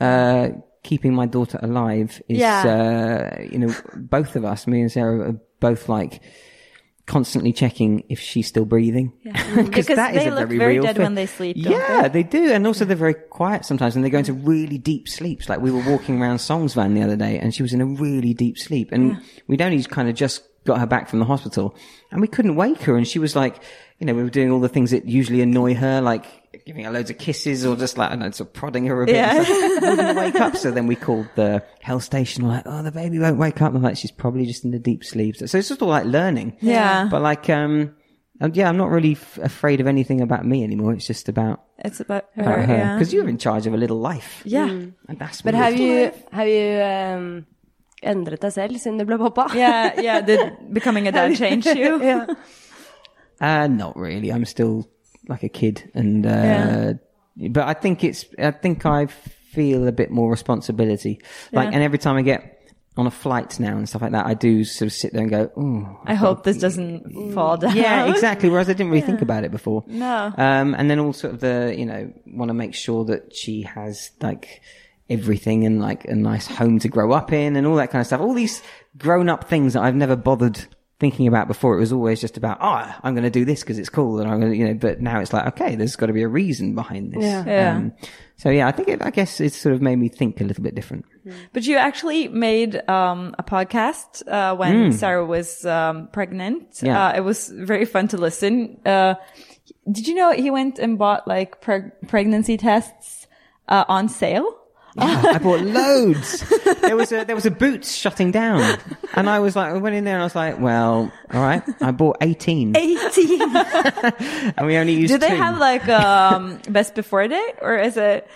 uh, keeping my daughter alive is, uh, you know, both of us, me and Sarah, are both like constantly checking if she's still breathing. Yeah. Because that is they a look very very dead when they sleep, Yeah, they? they do, and also they're very quiet sometimes, and they go into really deep sleeps. Like we were walking around Sognsvann the other day, and she was in a really deep sleep, and we'd only kind of just got her back from the hospital, and we couldn't wake her, and she was like, you know, we were doing all the things that usually annoy her, like giving her loads of kisses or just like I don't know, sort of prodding her a bit. Yeah. and wake up. So then we called the health station. We're like, oh, the baby won't wake up. I'm like, she's probably just in the deep sleep. So it's just all like learning. Yeah. But like, um, um, yeah, I'm not really f- afraid of anything about me anymore. It's just about, It's about about her. her Yeah. because you're in charge of a little life. yeah. And that's But have it is. you, have you um, endret deg selv siden du ble pappa? Yeah, yeah. Did becoming a dad change you? yeah. Uh, not really. I'm still like a kid, and uh, but I think it's. I think I feel a bit more responsibility. Like, Yeah. and every time I get on a flight now and stuff like that, I do sort of sit there and go, "Oh, I hope this doesn't fall down. yeah, exactly." Whereas I didn't really think about it before. No. Um, and then also the, you know, want to make sure that she has like everything and like a nice home to grow up in and all that kind of stuff. All these grown up things that I've never bothered thinking about before. It was always just about, oh, I'm going to do this because it's cool. And I'm going to, you know, but now it's like, okay, there's got to be a reason behind this. Yeah. Yeah. Um, so yeah, I think it, I guess it's sort of made me think a little bit different. But you actually made um, a podcast uh, when Sarah was um, pregnant. Yeah. Uh, it was very fun to listen. Uh, did you know he went and bought like preg- pregnancy tests uh, on sale? Yeah, I bought loads. there was a there was a Boots shutting down, and I was like, I went in there and I was like, well, all right, I bought eighteen, 18. and we only used. Do they two. have like um best before date or is it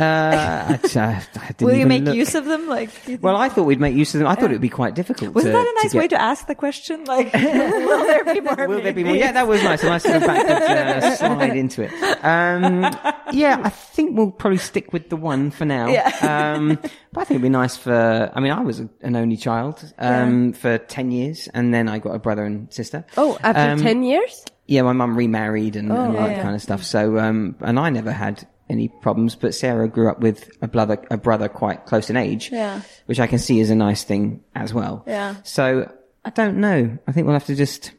Uh, I, I, will you make look. use of them like Well, I thought we'd make use of them. I thought it would be quite difficult. Wasn't to, that a nice to way to ask the question? Like, will there be more? Will there be more? Yeah, that was nice. A nice sort of backwards uh, slide into it. Um, yeah, I think we'll probably stick with the one for now. Yeah. Um, but I think it'd be nice for, I mean, I was a, an only child, um, for 10 years and then I got a brother and sister. Oh, after Um, 10 years? Yeah, my mum remarried and, and all yeah, that yeah. kind of stuff. So, um, and I never had any problems, but Sarah grew up with a brother, a brother quite close in age. Yeah. Which I can see is a nice thing as well. Yeah. So I don't know. I think we'll have to just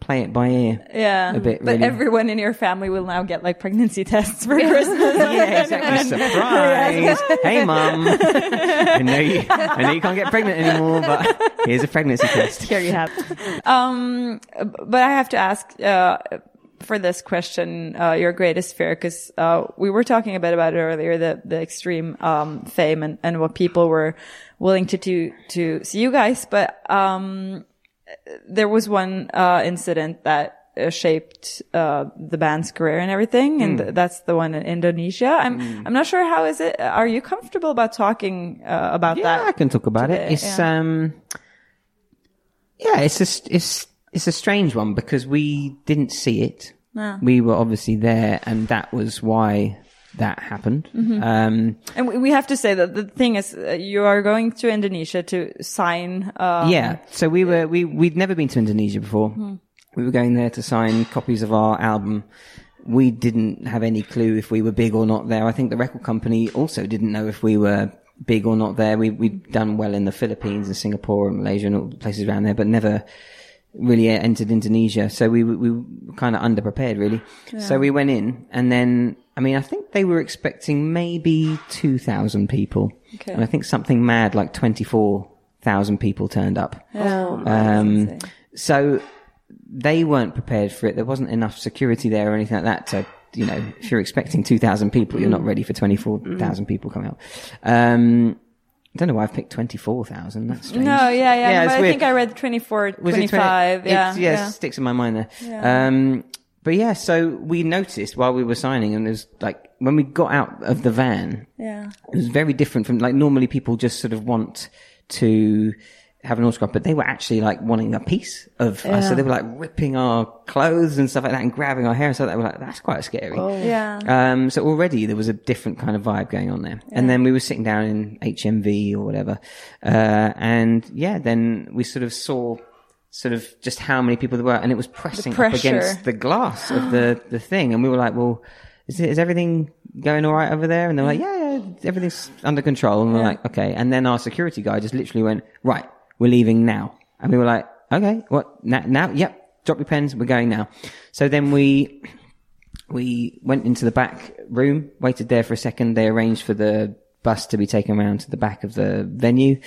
play it by ear. Yeah, A bit, but really. everyone in your family will now get like pregnancy tests for Christmas. Yeah, exactly. Surprise! hey, mum. I know you. I know you can't get pregnant anymore, but here's a pregnancy test. Here you have. Um, but I have to ask uh, for this question, uh, your greatest fear, because uh, we were talking a bit about it earlier, the the extreme um, fame and, and what people were willing to do to see you guys. But um, there was one uh, incident that. Uh, shaped uh, the band's career and everything, and Hmm. that's the one in Indonesia. I'm I'm not sure how is it. Are you comfortable about talking uh, about Yeah, that? Yeah, I can talk about today, it. It's yeah. um, yeah, it's a it's it's a strange one because we didn't see it. We were obviously there, and that was why that happened. Mm-hmm. Um, And we- have to say that the thing is, uh, you are going to Indonesia to sign. Um, yeah, so we were we we'd never been to Indonesia before. Hmm. We were going there to sign copies of our album. We didn't have any clue if we were big or not there. I think the record company also didn't know if we were big or not there. We we'd done well in the Philippines and Singapore and Malaysia and all the places around there, but never really entered Indonesia. So we we were kind of underprepared, really. So we went in, and then I mean, I think they were expecting maybe two thousand people, Okay. and I think something mad like twenty four thousand people turned up. Oh, Um, so they weren't prepared for it. There wasn't enough security there or anything like that to, you know, if you're expecting 2,000 people, you're not ready for 24,000 people coming out. Um, I don't know why I've picked 24,000. That's strange. No, yeah, yeah. it's but I weird. think I read 24, Was it 25. 20? yeah, yeah, yeah. it sticks in my mind there. Um, but yeah, so we noticed while we were signing, and it was like when we got out of the van, Yeah. it was very different from like normally people just sort of want to have an autograph, but they were actually like wanting a piece of us. So they were like ripping our clothes and stuff like that and grabbing our hair and stuff. They were like, that's quite scary. Yeah. Um, so already there was a different kind of vibe going on there. And then we were sitting down in HMV or whatever. Uh, and yeah, then we sort of saw sort of just how many people there were and it was pressing up against the glass of the, the thing. And we were like, well, is, it, is everything going all right over there? And they're like, yeah, yeah, everything's under control. And we're like, okay. And then our security guy just literally went, right, we're leaving now. And we were like, okay, what now? now? Yep. Drop your pens. We're going now. So then we, we went into the back room, waited there for a second. They arranged for the bus to be taken around to the back of the venue.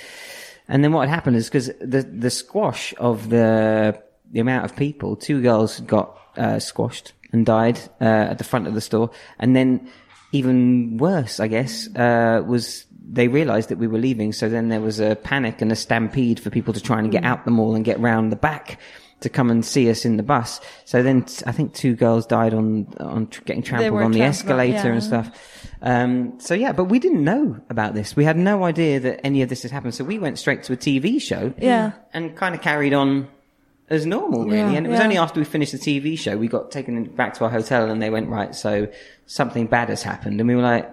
And then what had happened is because the, the squash of the, the amount of people, two girls got, uh, squashed and died, uh, at the front of the store. And then even worse, I guess, uh, was they realized that we were leaving. So then there was a panic and a stampede for people to try and get out the mall and get round the back to come and see us in the bus. So then t- I think two girls died on, on tr- getting trampled on the escalator yeah. and stuff. Um, so yeah, but we didn't know about this. We had no idea that any of this had happened. So we went straight to a TV show. Yeah. And kind of carried on as normal, really. Yeah. and it was Yeah. only after we finished the TV show, we got taken back to our hotel and they went, right, so something bad has happened. And we were like,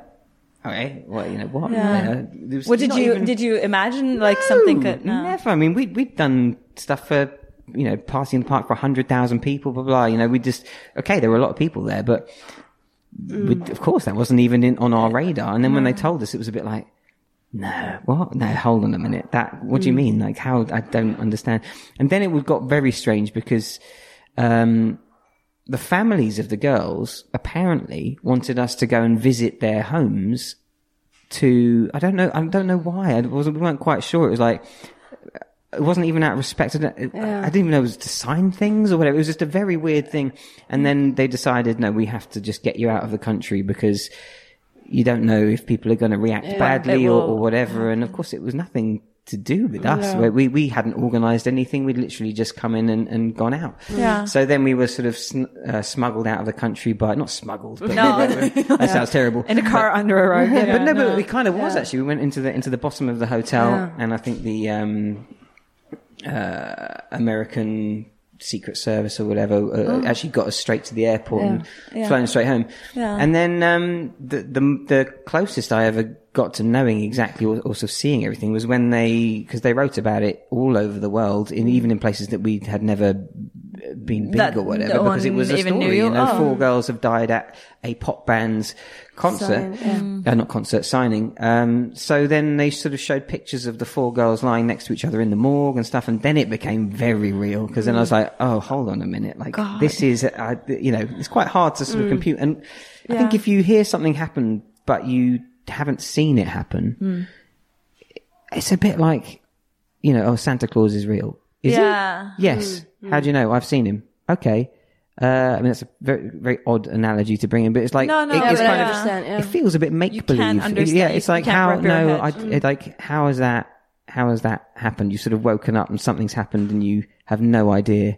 okay, well, you know, what? Yeah. What did you, even- did you imagine like something no, could, no. Never. I mean, we we'd done stuff for you know party in the park for hundred thousand people, blah blah. You know, we just okay. There were a lot of people there, but we, of course that wasn't even in, on our radar. And then when they told us, it was a bit like. No, what? No, hold on a minute. That, what do you mean? Like how, I don't understand. And then it would got very strange because, um, the families of the girls apparently wanted us to go and visit their homes to I don't know I don't know why. I wasn't we weren't quite sure. It was like it wasn't even out of respect. I, don't- I didn't even know it was to sign things or whatever. It was just a very weird thing. And then they decided no we have to just get you out of the country because you don't know if people are going to react badly or, or whatever. And of course, it was nothing to do with us. We, we, we hadn't organized anything. We'd literally just come in and, and gone out. Yeah. So then we were sort of sn- uh, smuggled out of the country by, not smuggled, but No. that sounds terrible. In a car under a rug. Yeah, but no, no. but it kind of was actually. We went into the into the bottom of the hotel, and I think the um, uh, American Secret Service or whatever uh, actually got us straight to the airport and Oh. Yeah. flown straight home. Yeah. And then um, the, the the closest I ever got to knowing exactly or also seeing everything was when they because they wrote about it all over the world, in, even in places that we had never been big That or whatever, because it was a story. you. You know, Oh. four girls have died at a pop band's concert, Sign, uh, not concert signing. Um, so then they sort of showed pictures of the four girls lying next to each other in the morgue and stuff, and then it became very real because then I was like, oh, hold on a minute, like this is, uh, you know, it's quite hard to sort of compute. And I think if you hear something happen but you haven't seen it happen, it's a bit like, you know, oh, Santa Claus is real. Is Yeah. he? Yes. How do you know? I've seen him. Okay. Uh, I mean, that's a very, very odd analogy to bring in, but it's like, No, no, it- Yeah, it's kind of, yeah. it feels a bit make believe. Yeah, it's like how, no. I, it, like, how is that, how has that happened? You sort of woken up and something's happened and you have no idea.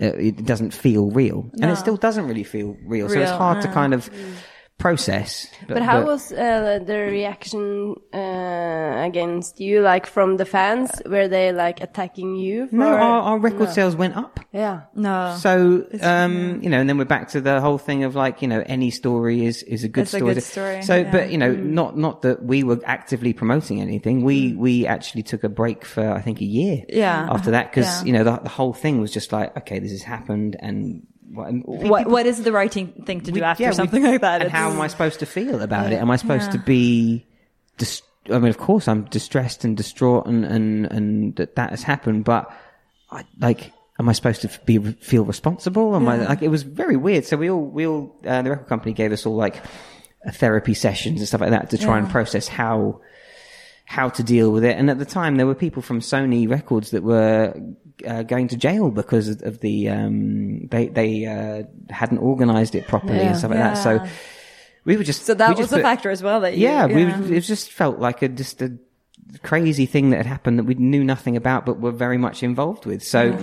Uh, it doesn't feel real. And it still doesn't really feel real. so it's Real, hard to kind of process. But how was uh, the reaction uh, against you, like from the fans? Were they like attacking you? For, No, our, our record sales went up. yeah. No. So, um, you know, and then we're back to the whole thing of like, you know, any story is, is a good It's a story. good story, So, yeah. Mm. but, you know, not, not that we were actively promoting anything. We, we actually took a break for, I think, a year. Yeah. After that, cause, Yeah. you know, the, the whole thing was just like, okay, this has happened and what, what what is the right thing to do we- after yeah, we- something like that? And It's- how am I supposed to feel about it? Am I supposed Yeah. to be, dis- I mean, of course, I'm distressed and distraught, and and and that that has happened. But I like, am I supposed to be feel responsible? Am I like? It was very weird. So we all we all uh, the record company gave us all like therapy sessions and stuff like that to try and process how how to deal with it. And at the time, there were people from Sony Records that were uh, going to jail because of, the um, they they uh, hadn't organised it properly Yeah. and stuff like that. So we were just so that was just a put- factor as well that you, Yeah, we it just felt like a just a crazy thing that had happened that we knew nothing about but were very much involved with. So.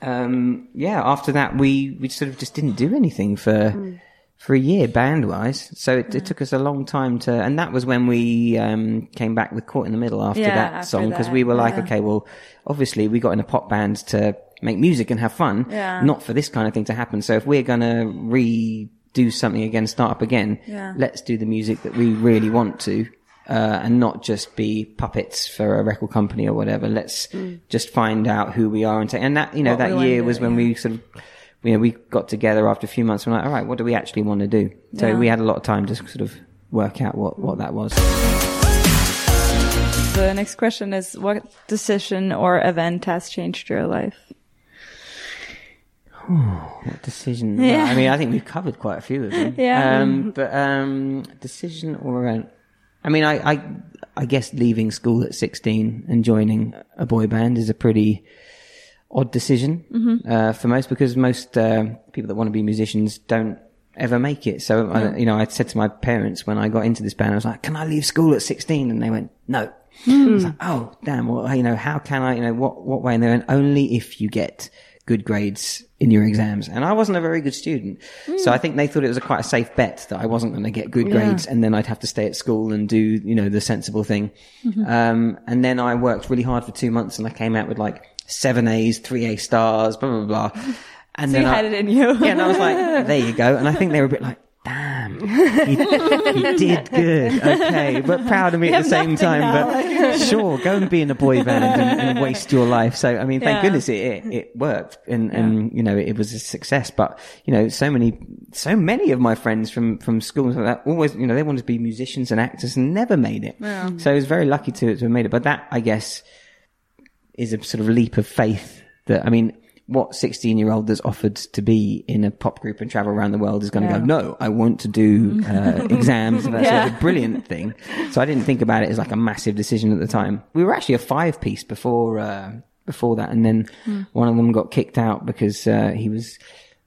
Um, yeah, after that, we, we sort of just didn't do anything for, for a year band wise. So it, it took us a long time to, and that was when we, um, came back with Caught in the Middle after Yeah, that after song because we were like, yeah. okay, well, obviously we got in a pop band to make music and have fun, Yeah. not for this kind of thing to happen. So if we're gonna redo something again, start up again, let's do the music that we really want to. Uh, and not just be puppets for a record company or whatever. Let's just find out who we are and take. And that, you know, What that year was when we sort of, you know, we got together after a few months. and We're like, all right, what do we actually want to do? So Yeah. we had a lot of time to sort of work out what, what that was. The next question is what decision or event has changed your life? What decision? Yeah. I mean, I think we've covered quite a few of them. Yeah. Um, but um, decision or uh, I mean, I, I I guess leaving school at sixteen and joining a boy band is a pretty odd decision Mm-hmm. uh, for most because most uh, people that want to be musicians don't ever make it. So I, you know, I said to my parents when I got into this band, I was like, "Can I leave school at 16? And they went, "No." Hmm. I was like, "Oh, damn! Well, you know, how can I? You know, what what way?" And they went, "Only if you get." good grades in your exams. And I wasn't a very good student. So I think they thought it was a quite a safe bet that I wasn't going to get good grades and then I'd have to stay at school and do, you know, the sensible thing. Um, and then I worked really hard for two months and I came out with like seven A's, three A stars, blah, blah, blah. And So then you I, had it in you. yeah, and I was like, there you go. And I think they were a bit like, damn, he, he did good. Okay. But proud of me at the same time. But sure, go and be in a boy band and, and waste your life. So, I mean, thank Yeah. goodness it, it, it worked and, and, you know, it was a success. But, you know, so many, so many of my friends from, from schools like that always, you know, they wanted to be musicians and actors and never made it. So I was very lucky to, to have made it. But that, I guess, is a sort of leap of faith that, I mean, what 16 year old that's offered to be in a pop group and travel around the world is going to Yeah. go, no, I want to do uh, exams. And that's Yeah. a brilliant thing. So I didn't think about it as like a massive decision at the time. We were actually a five piece before, uh, before that. And then one of them got kicked out because, uh, he was,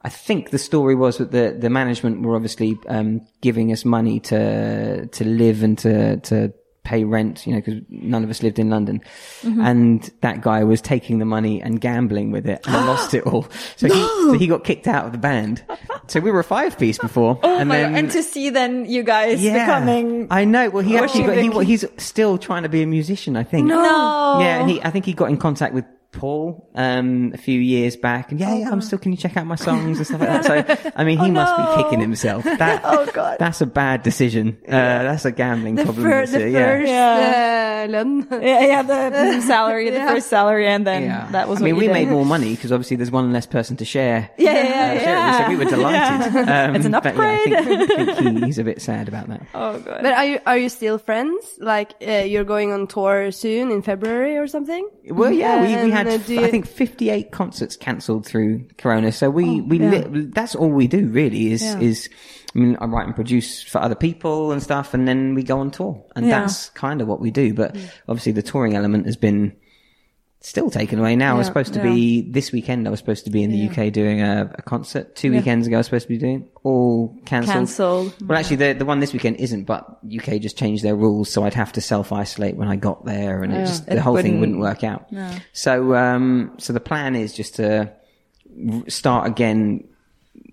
I think the story was that the, the management were obviously, um, giving us money to, to live and to, to pay rent, you know, because none of us lived in London. Mm-hmm. And that guy was taking the money and gambling with it and lost it all. So, he, so he got kicked out of the band. So we were a five piece before. Oh and my then, God. And to see then you guys becoming. I know. Well, he actually got, he, he's still trying to be a musician, I think. No. Yeah, he, I think he got in contact with Paul um, a few years back, and yeah, yeah, I'm still. Can you check out my songs and stuff like that? So, I mean, he must no. be kicking himself. That, Oh, God. that's a bad decision. Uh, that's a gambling The, problem. fir- the it, yeah. first Yeah. uh. Yeah, yeah, the salary, the Yeah. first salary, and then Yeah. that was I mean, we you made more money because obviously there's one less person to share. Yeah, yeah, uh, yeah. share it with, So we were delighted. Um, It's an but yeah, I think, upgrade. I think he, he's a bit sad about that. Oh, God. But are you are you still friends? Like uh, you're going on tour soon in February or something? Well, yeah, we, we And, had do I think 58 concerts cancelled through Corona. So we oh, we li- that's all we do really is Yeah. is I mean I write and produce for other people and stuff, and then we go on tour, and Yeah. that's kind of what we do. But mm. obviously the touring element has been still taken away now. I was supposed to be this weekend. I was supposed to be in the UK doing a, a concert. Two weekends ago, I was supposed to be doing all cancelled. Cancelled. Well, actually, the the one this weekend isn't, but UK just changed their rules, so I'd have to self isolate when I got there, and it just the It whole thing wouldn't- wouldn't work out. So, um, so the plan is just to start again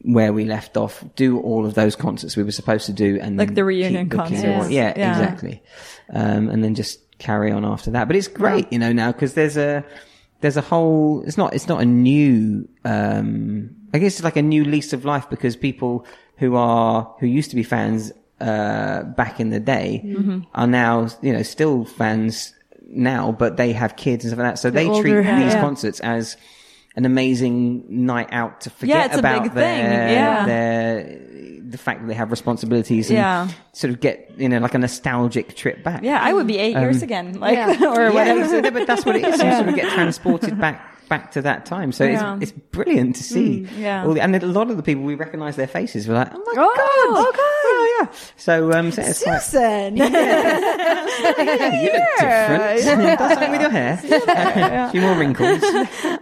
where we left off, do all of those concerts we were supposed to do, and Like then the reunion concerts. Yeah, Yeah. exactly. Um, and then just carry on after that. But it's great, you know, now because there's a there's a whole. It's not. It's not a new. Um, I guess it's like a new lease of life because people who are who used to be fans uh, back in the day Mm-hmm. are now you know still fans now, but they have kids and stuff like that. So they treat older- these yeah. concerts as an amazing night out to forget Yeah, it's a about big their, thing, yeah. their the fact that they have responsibilities and Yeah. sort of get you know like a nostalgic trip back. Yeah, I would be eight years um, again, like yeah. or whatever. Yeah, so- but that's what it is. You sort of get transported back back to that time. So Yeah. it's it's brilliant to see. Mm, yeah. All the- and a lot of the people we recognise their faces. We're like, oh my Oh, god, oh, oh yeah. So um, so it's quite, Susan. you look different. That's something with your hair. a few more wrinkles.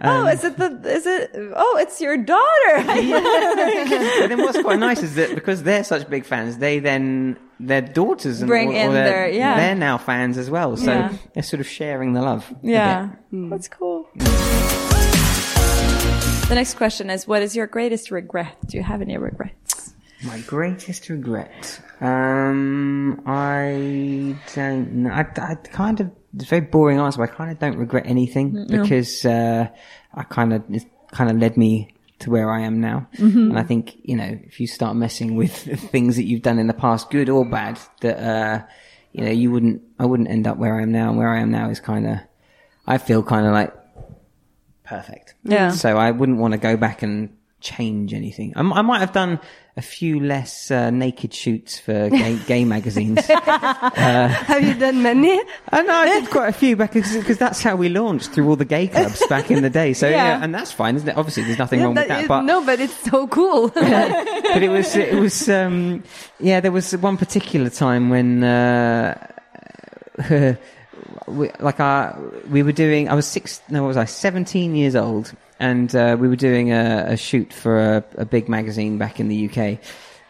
oh, is it the? Is it? Oh, it's your daughter. but then what's quite nice is that because they're such big fans, they then their daughters and Bring or, or in their- their- yeah. they're now fans as well. So Yeah. they're sort of sharing the love. a yeah, bit. that's cool. The next question is: What is your greatest regret? Do you have any regrets? My greatest regret. Um, I don't know. I, I kind of, it's a very boring answer, but I kind of don't regret anything because, uh, I kind of, it kind of led me to where I am now. And I think, you know, if you start messing with things that you've done in the past, good or bad, that, uh, you know, you wouldn't, I wouldn't end up where I am now. And where I am now is kind of, I feel kind of like perfect. Yeah. So I wouldn't want to go back and change anything. I might have done a few less uh, naked shoots for gay, gay magazines. Have you done many? I know I did quite a few back because that's how we launched through all the gay clubs back in the day. So yeah, Yeah. and that's fine, isn't it? Obviously, there's nothing Yeah, wrong with that that. is- But no, but it's so cool. but it was it was um yeah there was one particular time when uh we, like I, we were doing i was six no what was i 17 years old and uh, we were doing a, a shoot for a, a big magazine back in the uk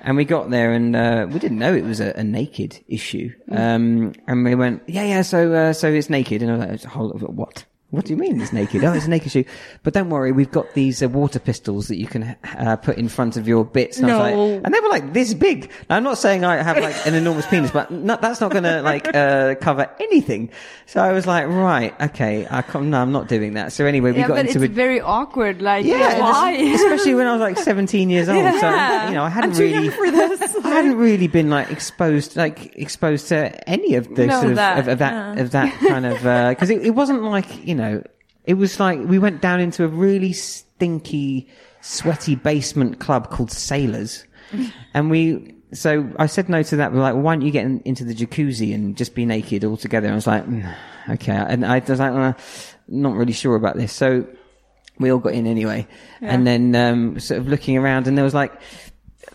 and we got there and uh, we didn't know it was a, a naked issue. Um and we went yeah yeah so uh, so it's naked. And i was like hold on, what what do you mean it's naked? Oh, it's a naked shoe. But don't worry, we've got these uh, water pistols that you can uh, put in front of your bits. And, I was No. like, and they were like this big. Now, I'm not saying I have like an enormous penis, but no, that's not going to like uh, cover anything. So I was like, right, okay, I can't, no, I'm not doing that. So anyway, we yeah, got but into it's a very awkward. Like, yeah, why? especially when I was like 17 years old. So you know, I hadn't really, young for this. I hadn't really been like exposed, like exposed to any of the No, sort of that, of, of that yeah. of that kind of because it, it wasn't like you know, it was like we went down into a really stinky, sweaty basement club called Sailors, and we. So I said no to that. We're like, why don't you get in, into the jacuzzi and just be naked all together? And I was like, "Mm, okay. And I was like, uh, not really sure about this. So we all got in anyway. And then um, sort of looking around, and there was like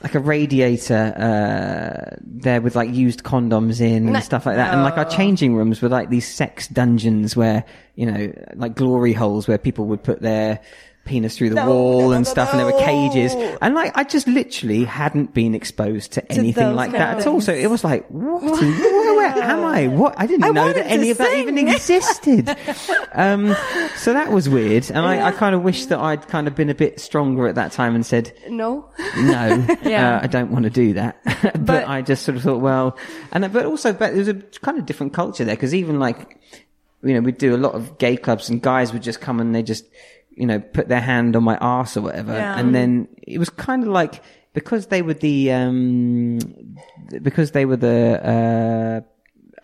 like a radiator uh, there with like used condoms in and stuff like that. And like our changing rooms were like these sex dungeons where you know like glory holes where people would put their penis through the No, wall no, and no, stuff, and there were cages, and like I just literally hadn't been exposed to, anything like kind that at all. So it was like, what? where, where am I? What? I didn't I know that any to of that even existed. um, so that was weird, and I, I kind of wish that I'd kind of been a bit stronger at that time and said, No. no, Yeah. uh, I don't want to do that. but, But- I just sort of thought, well, and but also, but there was a kind of different culture there because even like, you know, we'd do a lot of gay clubs and guys would just come and they just, you know, put their hand on my ass or whatever, Yeah. and then it was kind of like because they were the um because they were the uh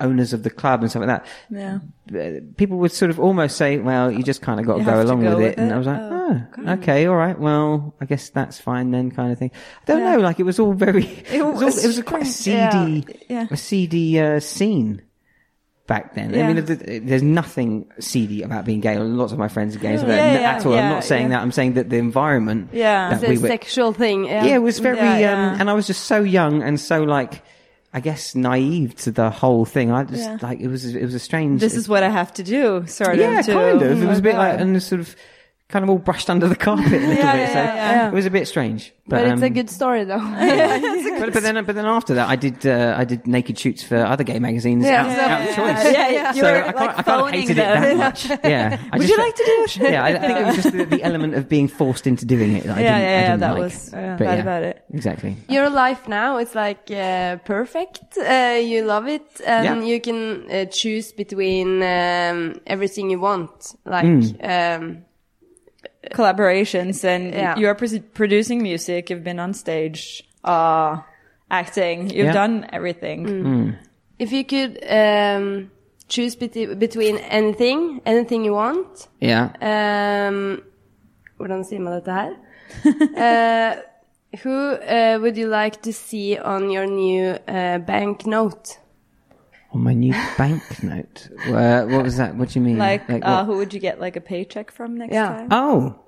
owners of the club and stuff like that Yeah. uh, people would sort of almost say, "Well, you just kind of got to go to along go with with it," and? I was like, Oh, "Oh, okay, all right. Well, I guess that's fine then," kind of thing. I don't know. Like it was all very. It was, all, it was a quite a seedy, yeah. a seedy uh, scene back then. I mean, th- th- there's nothing seedy about being gay. Lots of my friends are gay, so Yeah, yeah, at all. I'm not saying yeah. that. I'm saying that the environment. Yeah. that It's we a were. sexual thing. Yeah. Yeah, it was very, Yeah, yeah. um, and I was just so young and so like, I guess naive to the whole thing. I just Yeah. like it was. It was a strange. This is what I have to do, sort yeah, of. To, kind of. It was a bit like, and sort of, kind of all brushed under the carpet a little Yeah, bit. yeah, so yeah. it was a bit strange. But, But, it's a um, good story though. But, but then, but then after that, I did, uh, I did naked shoots for other gay magazines Yeah. out, Yeah, out of yeah, choice. yeah, yeah. So were, I, like, I kind of hated them. it that much. Yeah. I Would just- you like to do it? Yeah, I think it was just the, the element of being forced into doing it. That I Yeah, didn't, yeah, I didn't that like. was uh, bad about it. Exactly. Your life now is like uh, perfect. Uh, you love it, and Yeah. you can uh, choose between um, everything you want. Like, Mm. um, Collaborations, and Yeah. you are pr- producing music. You've been on stage, uh, acting. You've Yeah. done everything. if you could um, choose bet- between anything, anything you want. Yeah. Um, hvordan sier man dette her? uh, who uh, would you like to see on your new uh, banknote? On my new banknote. Uh, what was that? What do you mean? Like, uh, who would you get like a paycheck from next Yeah. time? Oh.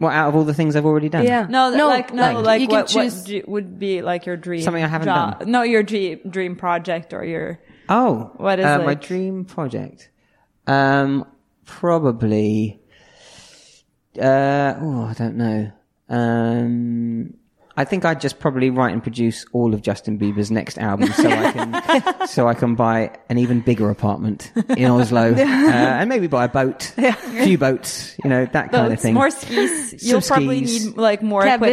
Well, out of all the things I've already done. Yeah. No, No, like no, like, like, you can what, choose- what do- would be like your dream Something I haven't job? done. No, your dream dream project or your Oh, What is uh, my dream project? Um, probably. Uh, oh, I don't know. Um, I think I'd just probably write and produce all of Justin Bieber's next album, so I can, so I can buy an even bigger apartment in Oslo, uh, and maybe buy a boat, a few boats, you know, that kind of thing. more skis. You'll probably need like more Cabins.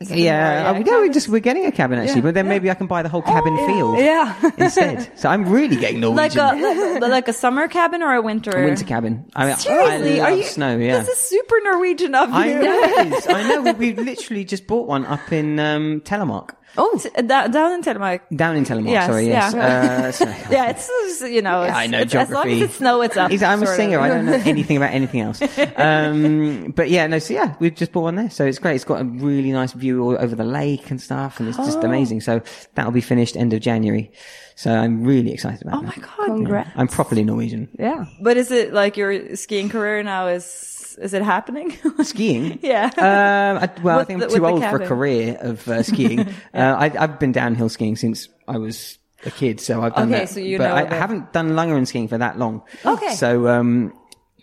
equipment. Yeah, More, uh, no, we just we're getting a cabin actually, but then maybe I can buy the whole cabin field Yeah. instead. So I'm really getting Norwegian. like a like, like a summer cabin or a winter. A winter cabin. I mean, Seriously, I love are you? snow. Yeah, This is super Norwegian of you. I know. I know. We, we literally just bought one up in um, Telemark, Oh, down, down in Telemark. down in Telemark. Yes, sorry, yes. yeah. Uh, so- Yeah, it's uh, you know. It's, I know it's, As long geography. as it's snow, it's up. I'm a singer. of. I don't know anything about anything else. Um, but yeah, no. So yeah, we've just bought one there. So it's great. It's got a really nice view all over the lake and stuff, and it's just Oh. amazing. So that'll be finished end of January. So I'm really excited about Oh that. my god! Congrats. I'm properly Norwegian. Yeah. But is it like your skiing career now? Is is it happening? Skiing. yeah. Um, I, well, I think the- I'm too old for a career of uh, skiing. uh, I, I've been downhill skiing since I was a kid, so I've done Okay, that. so you but know I bit. haven't done Langrenn skiing for that long. Okay. So um,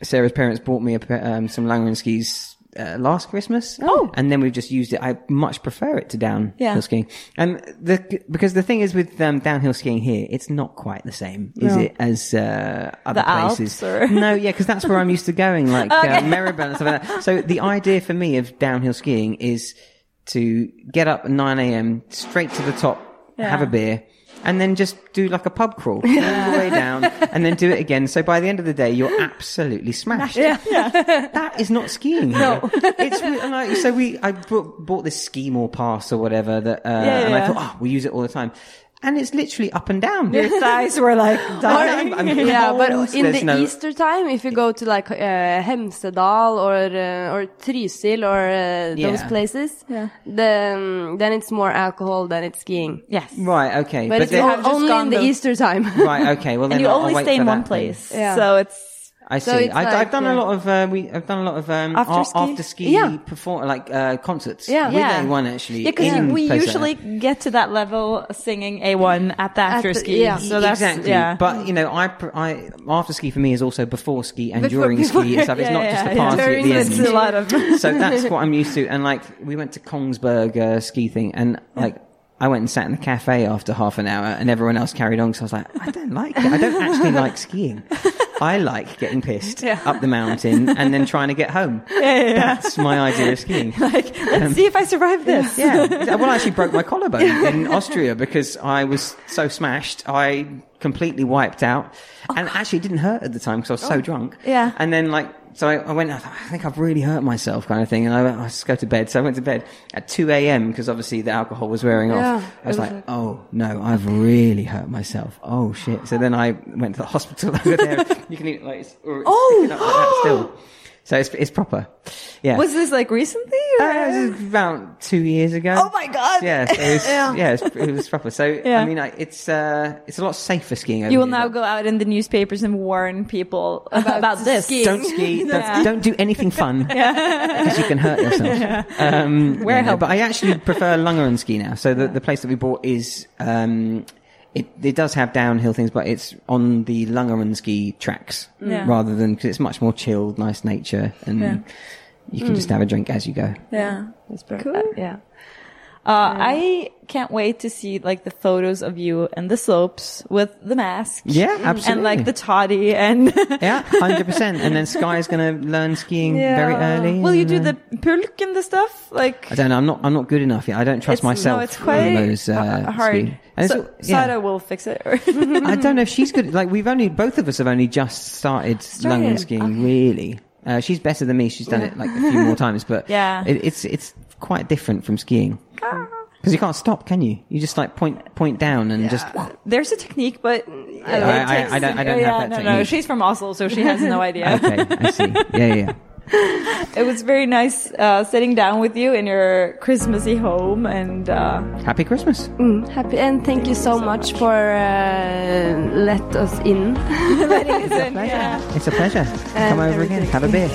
Sarah's parents bought me a, um, some Langrenn skis uh, last Christmas. Oh. and then we've just used it. I much prefer it to downhill Yeah. skiing, and the because the thing is with um, downhill skiing here, it's not quite the same, is No. it, as uh, other The places? No, yeah, because that's where I'm used to going, like uh, Méribel and stuff like that. So the idea for me of downhill skiing is to get up at 9 a.m. straight to the top, have a beer, and then just do like a pub crawl all the way down, and then do it again. So by the end of the day, you're absolutely smashed. Yeah, that is not skiing. No, it's re- and like, so we I brought, bought this ski more pass or whatever that, uh, and I yeah. thought, oh, we use it all the time. And it's literally up and down. Your thighs were like dying. I'm yeah, but in there's the no- Easter time, if you go to like uh, Hemsedal or uh, or Trysil or uh, those Yeah. places, then then it's more alcohol than it's skiing. Yes. Right, okay. But, it's then- have just only gone in the the- Easter time. Right, okay. Well, then And you I'll, only I'll stay in one place. Yeah. So it's I see. So it's I, like, I've done yeah. a lot of uh, we. I've done a lot of um, After ski? after ski Yeah. perform like uh, concerts. Yeah. with Yeah. A1 actually. Yeah, because in we places usually get to that level singing A1 at the after the- ski. yeah. So that's exactly. yeah. But you know, I, I after ski for me is also before ski and Before- during before- ski and stuff. It's Yeah, not yeah, just a party During at the the end. a lot of so that's what I'm used to. And like, we went to Kongsberg uh, ski thing, and like, I went and sat in the cafe after half an hour, and everyone else carried on. So I was like, I don't like it. I don't actually like skiing. I like getting pissed up the mountain and then trying to get home. That's my idea of skiing. like, let's um, see if I survive this. Yeah. Well, I actually broke my collarbone in Austria because I was so smashed. I completely wiped out. Oh, and actually it didn't hurt at the time because I was so oh. drunk. Yeah. And then like, so I, I went, I, thought, I think I've really hurt myself kind of thing. And I went, I just go to bed. So I went to bed at 2 a.m. because obviously the alcohol was wearing Yeah. off. I was was like, oh no, I've really hurt myself. Oh shit. So then I went to the hospital over there. You can eat like, it's, or it's Oh! like that still. So it's, it's proper. Yeah. Was this like recently? Or? Uh, it was about two years ago. oh my god! Yeah, so it was, Yeah. yeah, it was, it was proper. So Yeah. I mean, I, it's uh, it's a lot safer skiing. Over You will here, now but go out in the newspapers and warn people about, this. skiing. Don't ski. Don't, Yeah. don't do anything fun because you can hurt yourself. Um, Wear no, help. But I actually prefer Langrenn ski now. So the, the place that we bought is um, it it does have downhill things, but it's on the Langrenn ski tracks Yeah. rather than because it's much more chilled, nice nature, and Yeah. you can just have a drink as you go. Yeah. it's perfect. Cool. Uh, yeah. Uh, I can't wait to see like the photos of you and the slopes with the mask. Yeah, absolutely. And like the toddy and Yeah, hundred percent. And then Sky's going to learn skiing Yeah. very early. will you do the pulk and the stuff? Like I don't know. I'm not. I'm not good enough yet. I don't trust myself. No, it's quite those, uh, hard. So, yeah. Will fix it. I don't know if she's good. Like we've only both of us have only just started, Started, Langrenn skiing. Really, uh, she's better than me. She's done it like a few more times, but Yeah. it, it's it's quite different from skiing because you can't stop, can you? You just like point point down and just. There's a technique, but I- I- I don't- I don't yeah, have that no, No, technique. she's from Oslo, so she has no idea. Okay, I see. Yeah, yeah. It was very nice uh, sitting down with you in your Christmassy home, and uh, Happy Christmas. Mm, happy and thank you so much for uh, let us in. letting us in. Yeah. It's a pleasure. Come over again. everything. Have a beer.